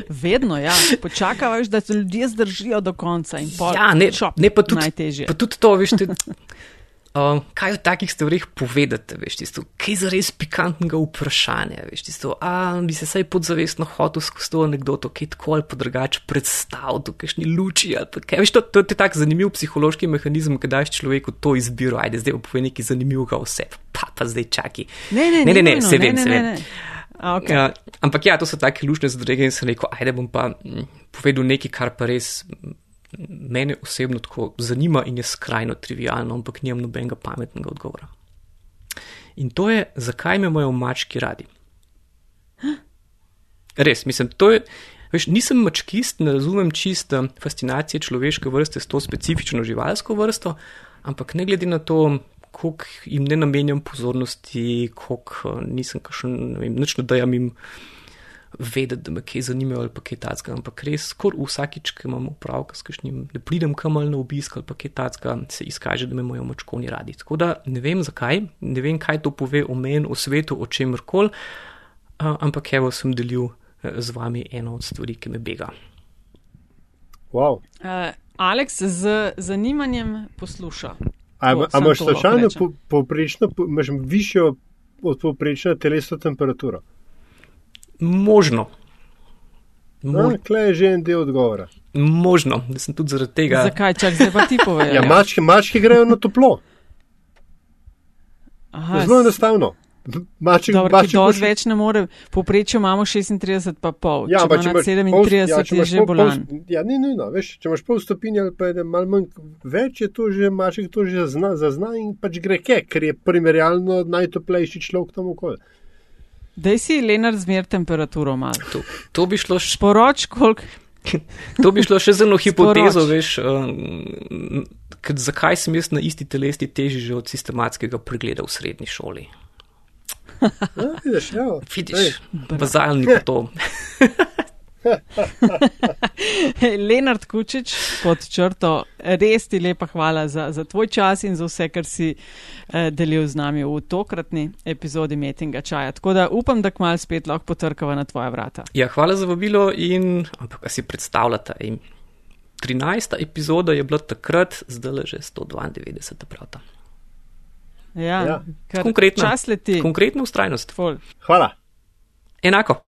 [SPEAKER 2] Vedno, ja. Počakaj, da se ljudje zdržijo do konca in pol.
[SPEAKER 3] Ja, ne, ne pa tudi
[SPEAKER 2] najtežje.
[SPEAKER 3] Pa tudi to, veš, ti, um, kaj o takih stvarih povedati, veš, tisto, kaj za res pikantnega vprašanja, veš, tisto, a bi se saj podzavestno hotel skozi to anegdoto, kaj tako ali pa drugače predstavil, to, kakšni luči ali pa kaj, veš, to, to, to je tak zanimiv psihološki mehanizem, ki daš človeku to izbiro, ajde, zdaj bo povej nekaj zanimivega vse, pa pa zdaj čaki.
[SPEAKER 2] Ne, ne,
[SPEAKER 3] ne, ne,
[SPEAKER 2] ne,
[SPEAKER 3] ne se vem,
[SPEAKER 2] ne,
[SPEAKER 3] se
[SPEAKER 2] ne,
[SPEAKER 3] vem.
[SPEAKER 2] ne. A, okay.
[SPEAKER 3] Ja, ampak ja, to so take lušne zadrege in sem rekel, ajde bom pa mm, povedal nekaj, kar pa res mm, mene osebno tako zanima in je skrajno trivialno, ampak nimam nobenega pametnega odgovora. In to je, zakaj me imajo mački radi. Res, mislim, to je. Veš, nisem mačkist, ne razumem čist fascinacije človeške vrste s to specifično živalsko vrsto, ampak ne glede na to, koliko jim ne namenjam pozornosti, koliko eh, nisem kakšen, ne vem, nič ne dajem jim vedeti, da me kaj zanimajo ali pa kaj tacka, ampak res, skor vsakič, ki imam upravka s kakšnim, ne pridem kam ali na obisk ali pa kaj tacka, se izkaže, da me imajo mačkoni radi. Tako da ne vem zakaj, ne vem, kaj to pove o meni, o svetu, o čemer koli, ampak evo sem delil eh, z vami eno od stvari, ki me bega.
[SPEAKER 1] Wow.
[SPEAKER 2] Uh, Aleks z zanimanjem posluša.
[SPEAKER 1] A
[SPEAKER 2] To,
[SPEAKER 1] a imaš po- povprečno, po- imaš višjo od povprečne telesno temperaturo?
[SPEAKER 3] Možno. Mo
[SPEAKER 1] No, Klej je že en del odgovora.
[SPEAKER 3] možno, da sem tudi zaradi tega.
[SPEAKER 2] Zakaj čak zdaj pa ti povej?
[SPEAKER 1] Ja, mačke, mačke grejo na toplo.
[SPEAKER 2] Aha,
[SPEAKER 1] Zelo enostavno. Maček,
[SPEAKER 2] ki
[SPEAKER 1] maček
[SPEAKER 2] dosti
[SPEAKER 1] boš-
[SPEAKER 2] več ne more, povprečju imamo 36, pa pol.
[SPEAKER 1] Ja,
[SPEAKER 2] če ima
[SPEAKER 1] če
[SPEAKER 2] nad
[SPEAKER 1] imaš
[SPEAKER 2] 37,
[SPEAKER 1] pol- ja, če
[SPEAKER 2] je že
[SPEAKER 1] pol-
[SPEAKER 2] bolan.
[SPEAKER 1] pol- Ja, ni nujno, veš, če imaš pol stopinje ali pa je malo manj več, je to že maček to že zna, zazna in pač gre ke, ker je primerjalno najtoplejši človek tam okoli.
[SPEAKER 2] Daj si, Lenar, zmer temperaturo malo.
[SPEAKER 3] To, to, bi šlo, š-
[SPEAKER 2] Sporoč, koliko.
[SPEAKER 3] to bi šlo še za eno hipotezo,
[SPEAKER 2] Sporoč.
[SPEAKER 3] veš, um, kad, zakaj sem jaz na isti telesni teži že od sistematskega pregleda v srednji šoli.
[SPEAKER 1] Ja, vidiš, ja.
[SPEAKER 3] Vidiš, bazalni to.
[SPEAKER 2] Lenard Kučič, pod črto, res ti lepa hvala za, za tvoj čas in za vse, kar si eh, delil z nami v tokratni epizodi Metinga čaja. Tako da upam, da kmal spet lahko potrkava na tvoja vrata.
[SPEAKER 3] Ja, hvala za vabilo in, ampak a si predstavljate, in 13. epizoda je bila takrat, zdaj že 192. pravta.
[SPEAKER 2] Ja,
[SPEAKER 1] Ja.
[SPEAKER 3] Konkretno. Konkretna ustrajnost.
[SPEAKER 2] Ful.
[SPEAKER 1] Hvala.
[SPEAKER 3] Enako.